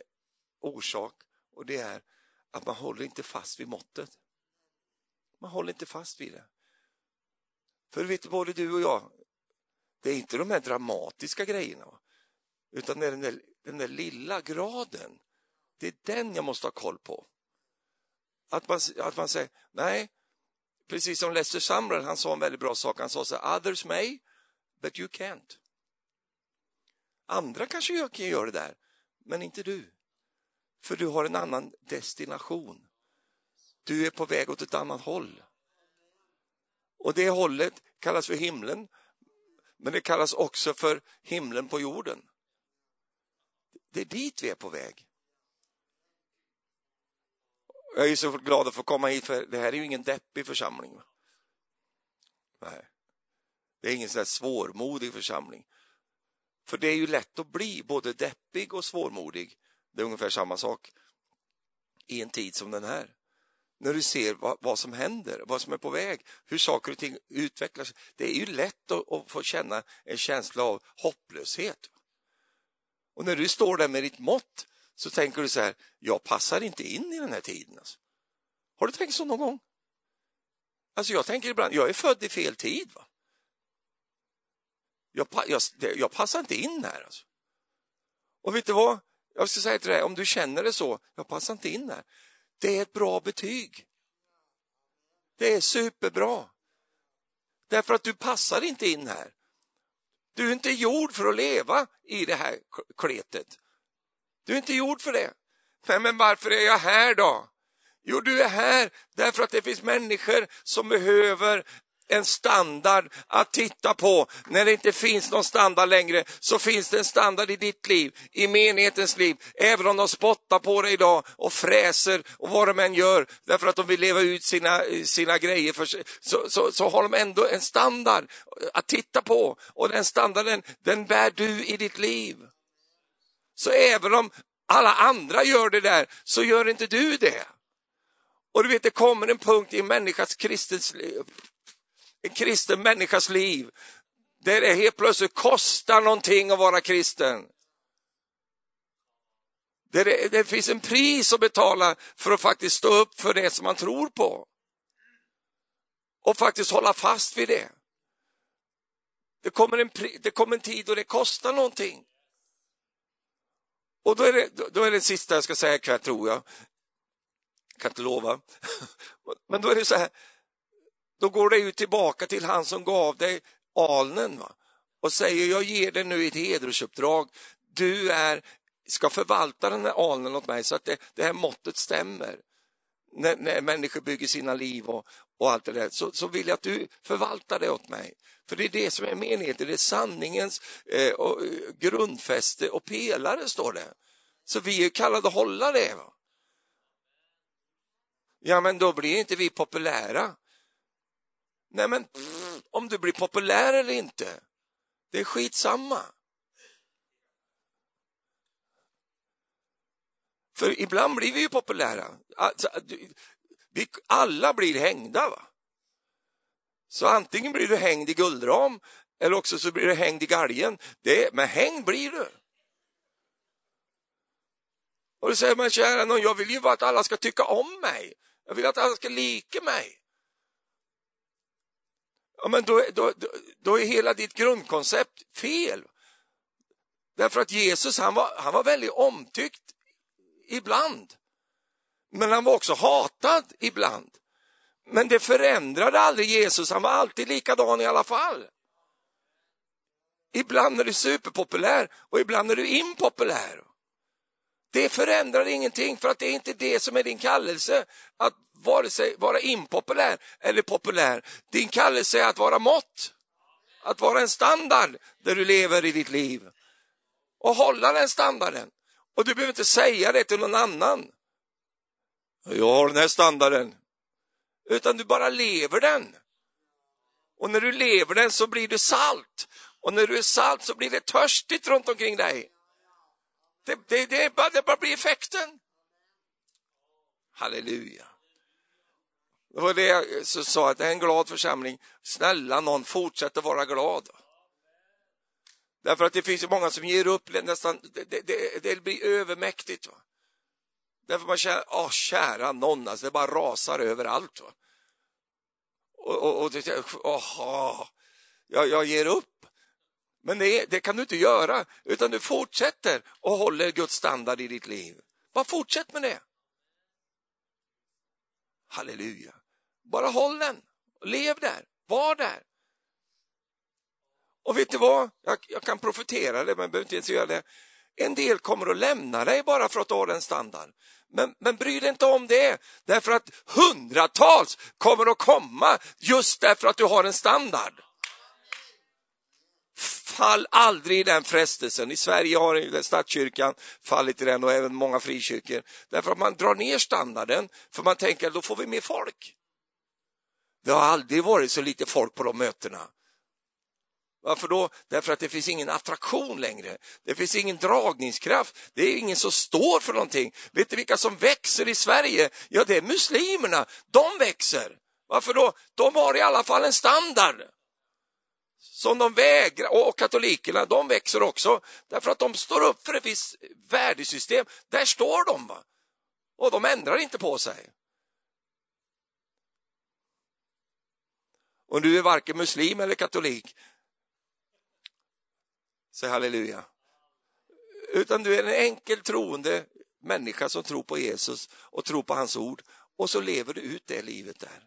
orsak och det är att man håller inte fast vid måttet. Man håller inte fast vid det. För vet du, både du och jag, det är inte de här dramatiska grejerna. Utan det är den där, den där lilla graden. Det är den jag måste ha koll på. Att man, att man säger, nej, precis som Lester Sumrall, han sa en väldigt bra sak. Han sa så här, others may, but you can't. Andra kanske kan göra det där, men inte du. För du har en annan destination. Du är på väg åt ett annat håll. Och det hållet kallas för himlen, men det kallas också för himlen på jorden. Det är dit vi är på väg. Jag är så glad att få komma hit, för det här är ju ingen deppig församling. Nej. Det är ingen sån svårmodig församling. För det är ju lätt att bli både deppig och svårmodig. Det är ungefär samma sak i en tid som den här. När du ser vad, vad som händer, vad som är på väg, hur saker och ting utvecklas. Det är ju lätt att, att få känna en känsla av hopplöshet. Och när du står där med ditt mått så tänker du så här, jag passar inte in i den här tiden. Alltså. Har du tänkt så någon gång? Alltså jag tänker ibland, jag är född i fel tid. Va? Jag, jag, jag passar inte in här. Alltså. Och vet du vad? Jag ska säga till dig, om du känner det så, jag passar inte in här. Det är ett bra betyg. Det är superbra. Därför att du passar inte in här. Du är inte gjord för att leva i det här kletet. Du är inte gjord för det. Men varför är jag här då? Jo, du är här därför att det finns människor som behöver en standard att titta på. När det inte finns någon standard längre så finns det en standard i ditt liv, i menighetens liv. Även om de spottar på dig idag och fräser och vad de än gör därför att de vill leva ut sina, sina grejer för sig, så, så, så har de ändå en standard att titta på och den standarden den bär du i ditt liv. Så även om alla andra gör det där så gör inte du det. Och du vet, det kommer en punkt i en människas kristens liv, en kristen människas liv där det helt plötsligt kostar någonting att vara kristen. Där det, det finns en pris att betala för att faktiskt stå upp för det som man tror på. Och faktiskt hålla fast vid det. Det kommer en, det kommer en tid då det kostar någonting. Och då är, det, då är det sista jag ska säga ikväll, tror jag. jag. Kan inte lova. Men då är det så här, då går det ju tillbaka till han som gav dig alnen va? och säger jag ger dig nu ett hedersuppdrag. Du är, ska förvalta den här alnen åt mig så att det, det här måttet stämmer. När, när människor bygger sina liv och, och allt det där, så, så vill jag att du förvaltar det åt mig. För det är det som är menigheten, det är sanningens eh, och, eh, grundfäste och pelare, står det. Så vi är kallade att hålla det. Va? Ja, men då blir inte vi populära. Nej, men pff, om du blir populär eller inte, det är skitsamma. För ibland blir vi ju populära. Alltså, vi, alla blir hängda. Va? Så antingen blir du hängd i guldram eller också så blir du hängd i galgen. Det, men hängd blir du. Och då säger man, kära någon, jag vill ju att alla ska tycka om mig. Jag vill att alla ska lika mig. Ja, men då, då, då är hela ditt grundkoncept fel. Därför att Jesus han var, han var väldigt omtyckt ibland. Men han var också hatad ibland. Men det förändrade aldrig Jesus, han var alltid likadan i alla fall. Ibland är du superpopulär och ibland är du impopulär. Det förändrar ingenting för att det är inte det som är din kallelse, att vare sig vara impopulär eller populär. Din kallelse är att vara mått, att vara en standard där du lever i ditt liv och hålla den standarden. Och du behöver inte säga det till någon annan. Jag har den här standarden. Utan du bara lever den. Och när du lever den så blir du salt. Och när du är salt så blir det törstigt runt omkring dig. Det, det, det, bara, det bara blir effekten. Halleluja. Det var det jag sa, att det är en glad församling. Snälla någon, fortsätt att vara glad. Därför att det finns ju många som ger upp, nästan, det, det, det blir övermäktigt. Va? Därför man känner, åh kära någon, alltså, det bara rasar överallt. Va? Och, och, och åh, jag, jag ger upp. Men det, det, kan du inte göra, utan du fortsätter och håller Guds standard i ditt liv. Bara fortsätt med det. Halleluja. Bara håll den, lev där, var där. Och vet du vad? Jag, jag kan profetera det, men jag behöver inte ens göra det. En del kommer att lämna dig bara för att du har den standard. Men, men bry dig inte om det, därför att hundratals kommer att komma just därför att du har en standard. Fall aldrig i den frestelsen. I Sverige har statskyrkan fallit i den och även många frikyrkor. Därför att man drar ner standarden, för man tänker att då får vi mer folk. Det har aldrig varit så lite folk på de mötena. Varför då? Därför att det finns ingen attraktion längre. Det finns ingen dragningskraft. Det är ingen som står för någonting. Vet du vilka som växer i Sverige? Ja, det är muslimerna. De växer. Varför då? De har i alla fall en standard som de vägrar, och katolikerna, de växer också därför att de står upp för ett visst värdesystem. Där står de. Va? Och de ändrar inte på sig. Och du är varken muslim eller katolik, Säg halleluja. Utan du är en enkel troende människa som tror på Jesus och tror på hans ord och så lever du ut det livet där.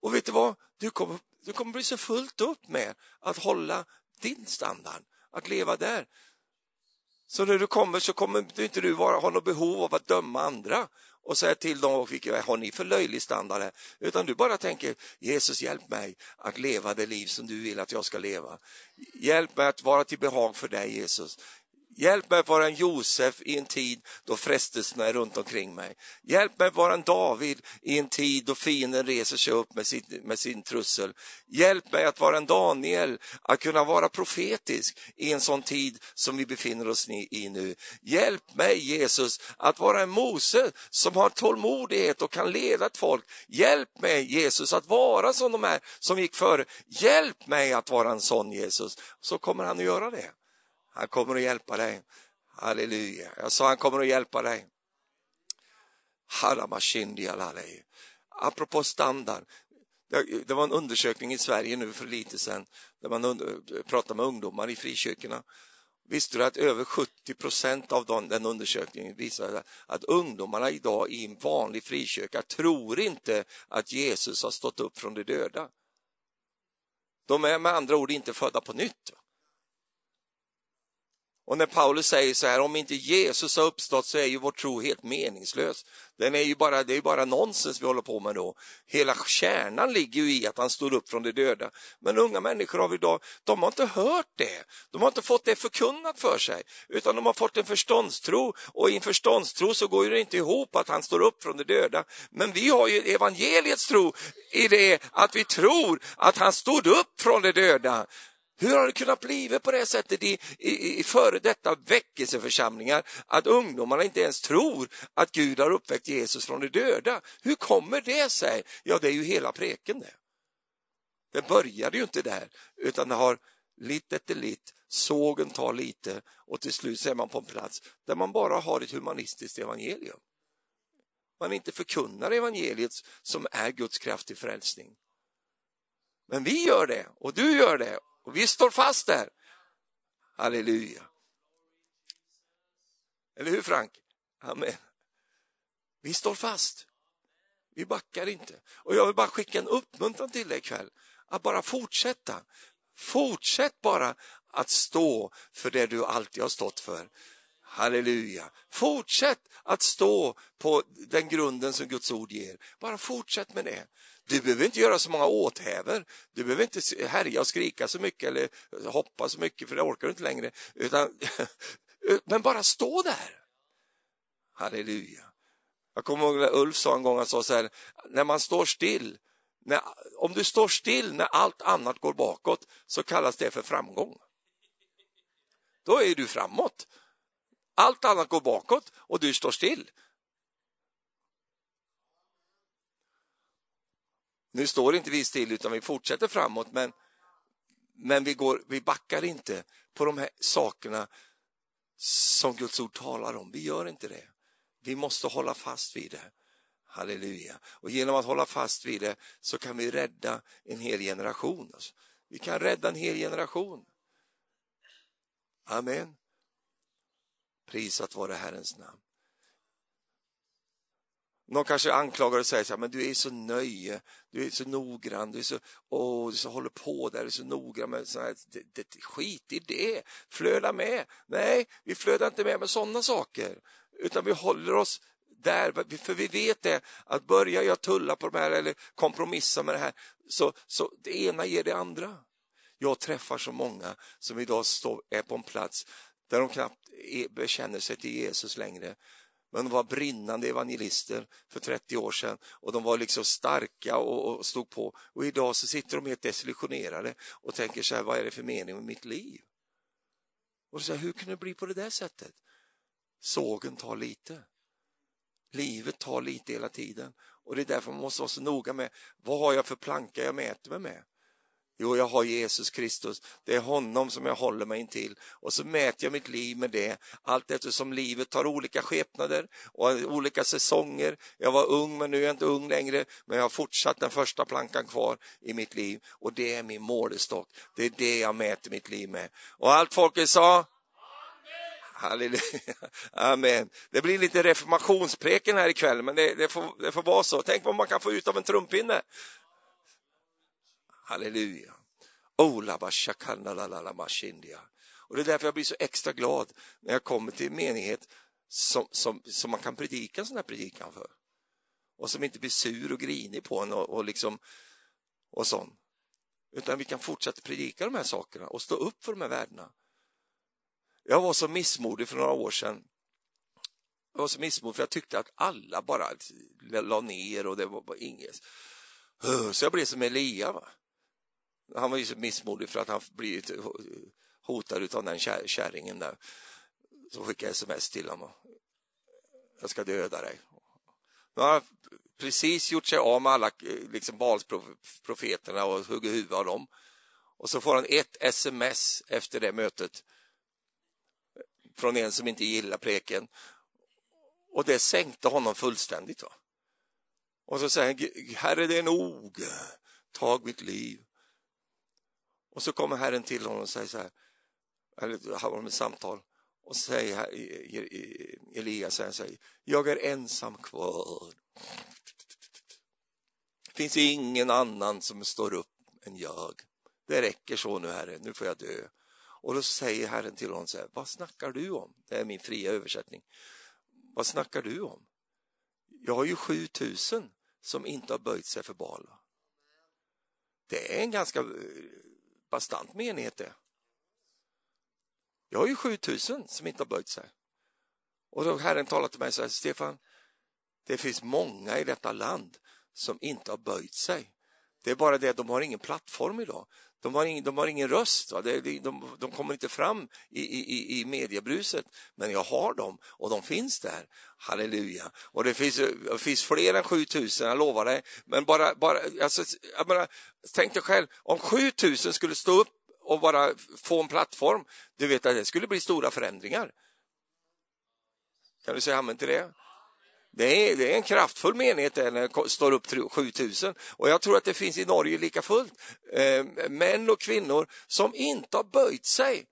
Och vet du vad? Du kommer, du kommer bli så fullt upp med att hålla din standard, att leva där. Så när du kommer så kommer du inte du vara, ha något behov av att döma andra och säga till dem, vilka har ni för löjlig standard här? Utan du bara tänker, Jesus hjälp mig att leva det liv som du vill att jag ska leva. Hjälp mig att vara till behag för dig Jesus. Hjälp mig att vara en Josef i en tid då frestelserna är runt omkring mig. Hjälp mig att vara en David i en tid då fienden reser sig upp med sin, med sin trussel. Hjälp mig att vara en Daniel, att kunna vara profetisk i en sån tid som vi befinner oss i nu. Hjälp mig Jesus att vara en Mose som har tålmodighet och kan leda ett folk. Hjälp mig Jesus att vara som de här som gick före. Hjälp mig att vara en sån Jesus. Så kommer han att göra det. Han kommer att hjälpa dig. Halleluja. Jag sa han kommer att hjälpa dig. Apropå standard. Det var en undersökning i Sverige nu för lite sedan där man pratade med ungdomar i frikyrkorna. Visste du att över 70 procent av den undersökningen visade att ungdomarna idag i en vanlig frikyrka tror inte att Jesus har stått upp från de döda. De är med andra ord inte födda på nytt. Och när Paulus säger så här, om inte Jesus har uppstått så är ju vår tro helt meningslös. Den är ju bara, det är ju bara nonsens vi håller på med då. Hela kärnan ligger ju i att han stod upp från de döda. Men unga människor av idag, de har inte hört det. De har inte fått det förkunnat för sig, utan de har fått en förståndstro och i en förståndstro så går det inte ihop att han står upp från de döda. Men vi har ju evangeliets tro i det att vi tror att han stod upp från de döda. Hur har det kunnat bli på det sättet i, i, i före detta väckelseförsamlingar att ungdomarna inte ens tror att Gud har uppväckt Jesus från de döda? Hur kommer det sig? Ja, det är ju hela preken det. Det började ju inte där, utan det har lite efter lite, sågen tar lite och till slut så är man på en plats där man bara har ett humanistiskt evangelium. Man inte förkunnar evangeliet som är Guds kraft till frälsning. Men vi gör det och du gör det och vi står fast där. Halleluja. Eller hur Frank? Amen. Vi står fast. Vi backar inte. Och jag vill bara skicka en uppmuntran till dig ikväll. Att bara fortsätta. Fortsätt bara att stå för det du alltid har stått för. Halleluja. Fortsätt att stå på den grunden som Guds ord ger. Bara fortsätt med det. Du behöver inte göra så många åthävor. Du behöver inte härja och skrika så mycket eller hoppa så mycket för det orkar du inte längre. Utan, men bara stå där. Halleluja. Jag kommer ihåg när Ulf sa en gång, han sa så här, när man står still, När, om du står still när allt annat går bakåt så kallas det för framgång. Då är du framåt. Allt annat går bakåt och du står still. Nu står inte vi still utan vi fortsätter framåt men, men vi, går, vi backar inte på de här sakerna som Guds ord talar om. Vi gör inte det. Vi måste hålla fast vid det. Halleluja. Och genom att hålla fast vid det så kan vi rädda en hel generation. Alltså, vi kan rädda en hel generation. Amen. Prisat vare Herrens namn. Någon kanske anklagar och säger så här, men du är så nöje, du är så noggrann, du är så, åh, du så håller på där, du är så noggrann med så här, det, det, skit i det, flöda med. Nej, vi flödar inte med med sådana saker, utan vi håller oss där, för vi vet det att börjar jag tulla på de här eller kompromissa med det här så, så det ena ger det andra. Jag träffar så många som idag står, är på en plats där de knappt e- bekänner sig till Jesus längre. Men de var brinnande evangelister för 30 år sedan och de var liksom starka och, och stod på. Och idag så sitter de helt desillusionerade och tänker så här, vad är det för mening med mitt liv? Och så här, hur kan det bli på det där sättet? Sågen tar lite. Livet tar lite hela tiden och det är därför man måste vara så noga med vad har jag för planka jag mäter mig med? Jo, jag har Jesus Kristus. Det är honom som jag håller mig till och så mäter jag mitt liv med det allt eftersom livet tar olika skepnader och olika säsonger. Jag var ung men nu är jag inte ung längre men jag har fortsatt den första plankan kvar i mitt liv och det är min målestock. Det är det jag mäter mitt liv med. Och allt folket sa Halleluja. Amen. Det blir lite reformationspreken här ikväll, men det, det, får, det får vara så. Tänk vad man kan få ut av en trumpinne. Halleluja. Oh, och det är därför jag blir så extra glad när jag kommer till en menighet som, som, som man kan predika en sån här predikan för. Och som inte blir sur och grinig på en och, och liksom och sånt. Utan vi kan fortsätta predika de här sakerna och stå upp för de här värdena. Jag var så missmodig för några år sedan. Jag var så missmodig för jag tyckte att alla bara la ner och det var bara inget. Så jag blev som Elia. Va? Han var ju så missmodig för att han blivit hotad av den kärringen där. Så skickade jag sms till honom. Jag ska döda dig. Nu har han precis gjort sig av med alla liksom, Balsprofeterna och huggit huvudet av dem. Och så får han ett sms efter det mötet från en som inte gillar preken. Och det sänkte honom fullständigt. Va? Och så säger han, Herre det är nog, tag mitt liv. Och så kommer Herren till honom och säger så här, eller har de ett samtal, och säger Elias, säger, jag är ensam kvar. Det finns ingen annan som står upp än jag. Det räcker så nu, Herre, nu får jag dö. Och då säger Herren till honom så här, vad snackar du om? Det är min fria översättning. Vad snackar du om? Jag har ju 7000 som inte har böjt sig för Bala. Det är en ganska bastant menighet det. Jag har ju 7000 som inte har böjt sig. Och då Herren talar till mig så här, Stefan, det finns många i detta land som inte har böjt sig. Det är bara det att de har ingen plattform idag. De har ingen, de har ingen röst, va? De, de, de kommer inte fram i, i, i mediebruset, men jag har dem och de finns där. Halleluja! Och det finns, det finns fler än 7000, jag lovar dig. Men bara, bara, alltså, jag menar, tänk dig själv, om 7000 skulle stå upp och bara få en plattform, du vet att det skulle bli stora förändringar. Kan du säga amen till det? Det är, det är en kraftfull menighet där när det står upp 7000 och jag tror att det finns i Norge lika fullt eh, män och kvinnor som inte har böjt sig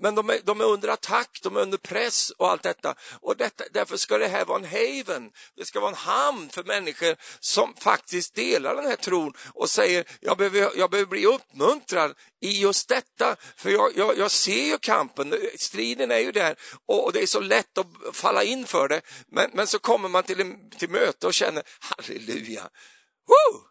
men de är, de är, under attack, de är under press och allt detta. Och detta, Därför ska det här vara en haven, det ska vara en hamn för människor som faktiskt delar den här tron och säger jag behöver, jag behöver bli uppmuntrad i just detta. För jag, jag, jag ser ju kampen, striden är ju där och, och, det är så lätt att falla in för det. Men, men så kommer man till, en, till möte och känner halleluja, Woo!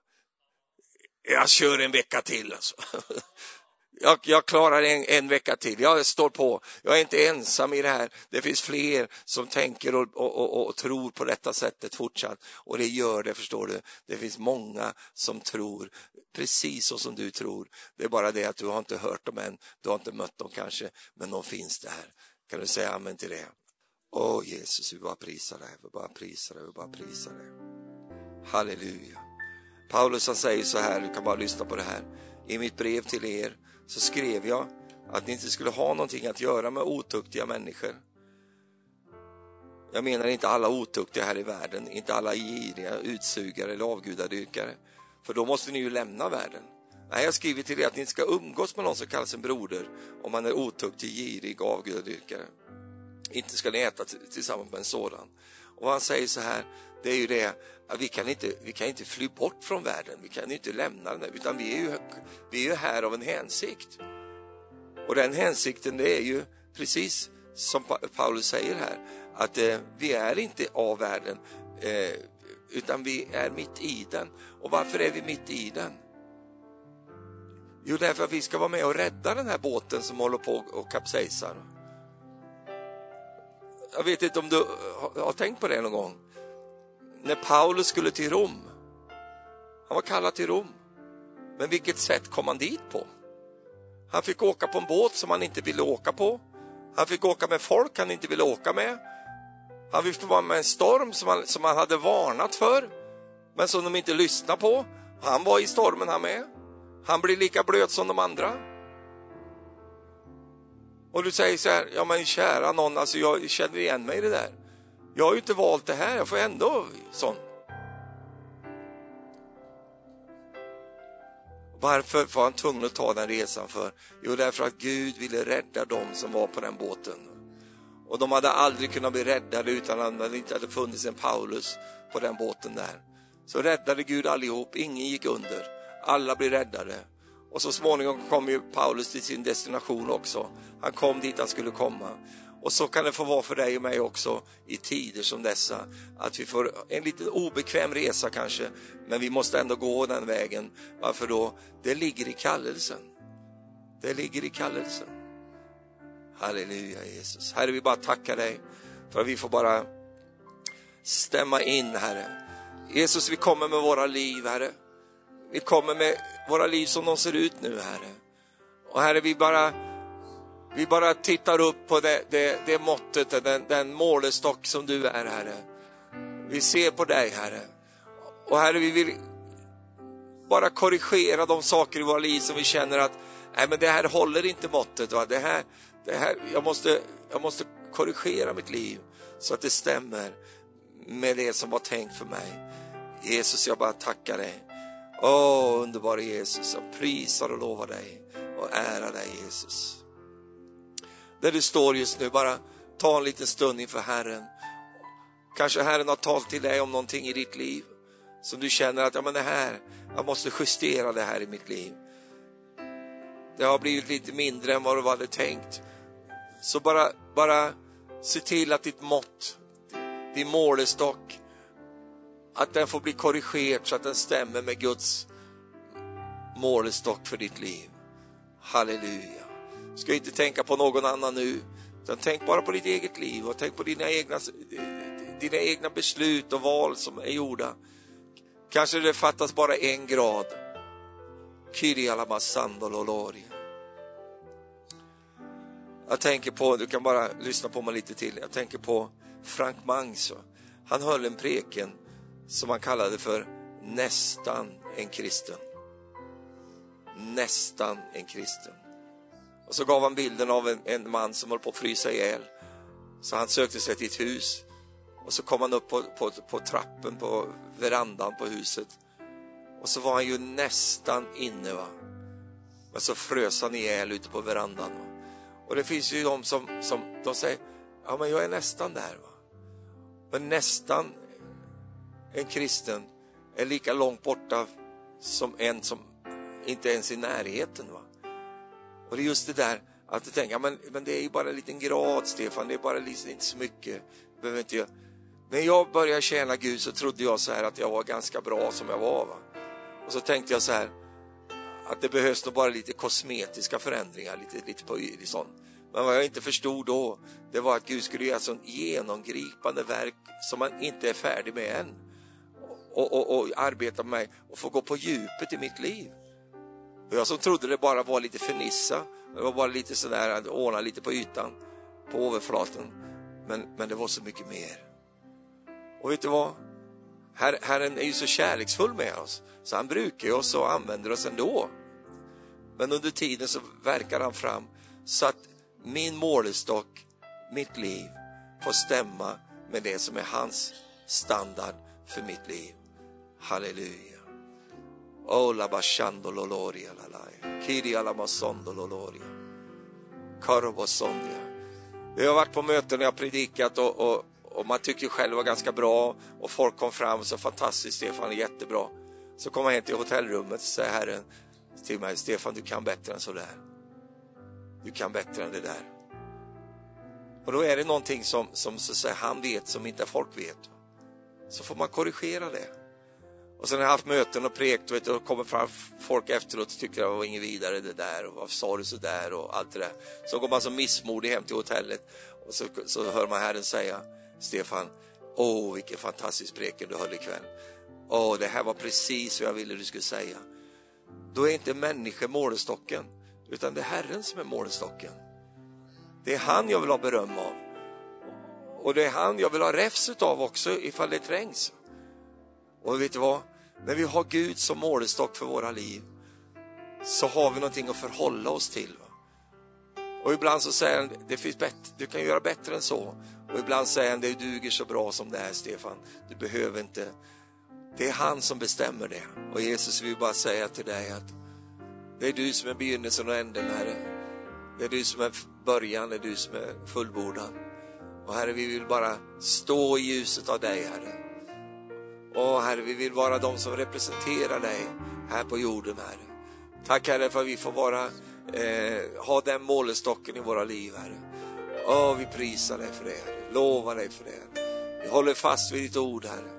jag kör en vecka till alltså. jag, jag klarar en, en, vecka till, jag står på. Jag är inte ensam i det här. Det finns fler som tänker och, och, och, och, tror på detta sättet fortsatt. Och det gör det, förstår du. Det finns många som tror precis så som du tror. Det är bara det att du har inte hört dem än, du har inte mött dem kanske, men de finns där. Kan du säga amen till det? Åh Jesus, vi bara prisar dig, vi bara prisar dig, vi bara prisar dig. Halleluja. Paulus han säger så här, du kan bara lyssna på det här. I mitt brev till er så skrev jag att ni inte skulle ha någonting att göra med otuktiga människor. Jag menar inte alla otuktiga här i världen, inte alla giriga, utsugare eller avgudadyrkare. För då måste ni ju lämna världen. Nej, jag skriver till er att ni inte ska umgås med någon som kallas en broder om man är otuktig, girig och avgudadyrkare. Inte ska ni äta tillsammans med en sådan. Och han säger så här, det är ju det vi kan inte, vi kan inte fly bort från världen, vi kan inte lämna den, utan vi är ju, vi är ju här av en hänsikt. Och den hänsikten det är ju precis som Paulus säger här, att eh, vi är inte av världen, eh, utan vi är mitt i den. Och varför är vi mitt i den? Jo, därför att vi ska vara med och rädda den här båten som håller på och kapsejsar. Jag vet inte om du har tänkt på det någon gång? När Paulus skulle till Rom, han var kallad till Rom, men vilket sätt kom han dit på? Han fick åka på en båt som han inte ville åka på. Han fick åka med folk han inte ville åka med. Han fick vara med en storm som han, som han hade varnat för, men som de inte lyssnade på. Han var i stormen han med. Han blir lika blöt som de andra. Och du säger så här, ja men kära någon, alltså jag känner igen mig i det där. Jag har ju inte valt det här, jag får ändå sån. Varför var han tvungen att ta den resan för? Jo, därför att Gud ville rädda dem som var på den båten. Och de hade aldrig kunnat bli räddade utan att det inte hade funnits en Paulus på den båten där. Så räddade Gud allihop, ingen gick under, alla blev räddade. Och så småningom kom ju Paulus till sin destination också. Han kom dit han skulle komma. Och så kan det få vara för dig och mig också i tider som dessa. Att vi får en lite obekväm resa kanske, men vi måste ändå gå den vägen. Varför då? Det ligger i kallelsen. Det ligger i kallelsen. Halleluja Jesus. Herre, vi bara tackar dig för att vi får bara stämma in, Herre. Jesus, vi kommer med våra liv, Herre. Vi kommer med våra liv som de ser ut nu, Herre. Och Herre, vi bara, vi bara tittar upp på det, det, det måttet, den, den målestock som du är, Herre. Vi ser på dig, Herre. Och Herre, vi vill bara korrigera de saker i våra liv som vi känner att nej, men det här håller inte måttet. Va? Det här, det här, jag, måste, jag måste korrigera mitt liv så att det stämmer med det som var tänkt för mig. Jesus, jag bara tackar dig. Åh, underbara Jesus, jag prisar och lovar dig och ärar dig Jesus. Där du står just nu, bara ta en liten stund inför Herren. Kanske Herren har talat till dig om någonting i ditt liv som du känner att ja, men det här, jag måste justera det här i mitt liv. Det har blivit lite mindre än vad du hade tänkt. Så bara, bara se till att ditt mått, din målestock, att den får bli korrigerad så att den stämmer med Guds målestock för ditt liv. Halleluja. Du ska inte tänka på någon annan nu, utan tänk bara på ditt eget liv och tänk på dina egna, dina egna beslut och val som är gjorda. Kanske det fattas bara en grad. Jag tänker på, du kan bara lyssna på mig lite till, jag tänker på Frank Mangs. Han höll en preken som han kallade för nästan en kristen. Nästan en kristen. Och så gav han bilden av en, en man som höll på att frysa ihjäl. Så han sökte sig till ett hus och så kom han upp på, på, på trappen på verandan på huset. Och så var han ju nästan inne. va. Men så frös han ihjäl ute på verandan. Va? Och det finns ju de som, som de säger, ja men jag är nästan där. Va? Men nästan en kristen är lika långt borta som en som inte ens är i närheten. Va? Och det är just det där att du tänker, men, men det är ju bara en liten grad Stefan, det är bara liksom inte så mycket. Behöver inte jag. När jag började tjäna Gud så trodde jag så här att jag var ganska bra som jag var. Va? Och så tänkte jag så här, att det behövs nog bara lite kosmetiska förändringar, lite, lite på sånt. Men vad jag inte förstod då, det var att Gud skulle göra sån genomgripande verk som man inte är färdig med än. Och, och, och arbeta med mig och få gå på djupet i mitt liv. Och jag som trodde det bara var lite fernissa, det var bara lite sådär, att ordna lite på ytan, på överflaten. Men, men det var så mycket mer. Och vet du vad? Her, Herren är ju så kärleksfull med oss, så han brukar oss och använder oss ändå. Men under tiden så verkar han fram så att min målestock, mitt liv, får stämma med det som är hans standard för mitt liv. Halleluja. Oh, la basciando loloria lalai. Kiri alamasondo loloria. Karobosondia. Vi har varit på möten och jag predikat och, och, och, man tycker själv var ganska bra och folk kom fram och sa fantastiskt Stefan, jättebra. Så kom jag hem till hotellrummet och säger Herren till mig, Stefan du kan bättre än så där. Du kan bättre än det där. Och då är det någonting som, som så säga, han vet som inte folk vet. Så får man korrigera det. Och sen har jag haft möten och prekt och, och kommer fram folk efteråt och tycker det var inget vidare det där och varför sa du så där och allt det där. Så går man som missmodig hem till hotellet och så, så hör man Herren säga Stefan, åh vilken fantastisk preken du höll ikväll. Åh, det här var precis vad jag ville du skulle säga. Då är inte människor målestocken, utan det är Herren som är målestocken. Det är han jag vill ha beröm av. Och det är han jag vill ha räfs av också ifall det trängs. Och vet du vad? När vi har Gud som målestock för våra liv så har vi någonting att förhålla oss till. Va? Och ibland så säger han, det finns bättre, du kan göra bättre än så. Och ibland säger han, det duger så bra som det är Stefan, du behöver inte. Det är han som bestämmer det. Och Jesus vill bara säga till dig att det är du som är begynnelsen och änden, Herre. Det är du som är början, det är du som är fullbordad. Och Herre, vi vill bara stå i ljuset av dig, Herre. Åh Herre, vi vill vara de som representerar dig här på jorden, Herre. Tack Herre för att vi får vara, eh, ha den målestocken i våra liv, Herre. Åh, vi prisar dig för det, Herre. Lovar dig för det, Herre. Vi håller fast vid ditt ord, Herre.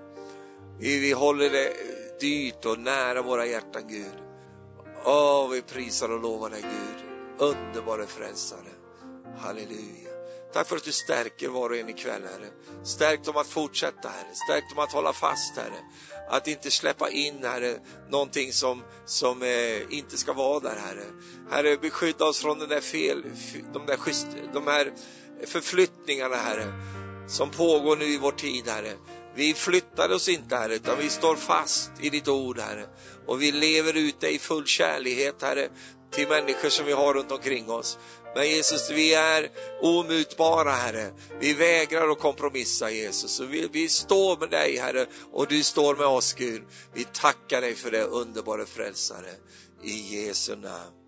Vi, vi håller det dyrt och nära våra hjärtan, Gud. Åh, vi prisar och lovar dig, Gud. Underbara frälsare. Halleluja. Tack för att du stärker var och en ikväll, Herre. Stärk dem att fortsätta, Herre. Stärk dem att hålla fast, Herre. Att inte släppa in, Herre, någonting som, som eh, inte ska vara där, Herre. Herre, beskydda oss från den där fel, de, där schysst, de här förflyttningarna, Herre, som pågår nu i vår tid, Herre. Vi flyttar oss inte, Herre, utan vi står fast i ditt ord, Herre. Och vi lever ut dig i full kärlighet, Herre, till människor som vi har runt omkring oss. Men Jesus, vi är omutbara Herre. Vi vägrar att kompromissa Jesus. vi, vi står med dig Herre och du står med oss Gud. Vi tackar dig för det underbara frälsare. I Jesu namn.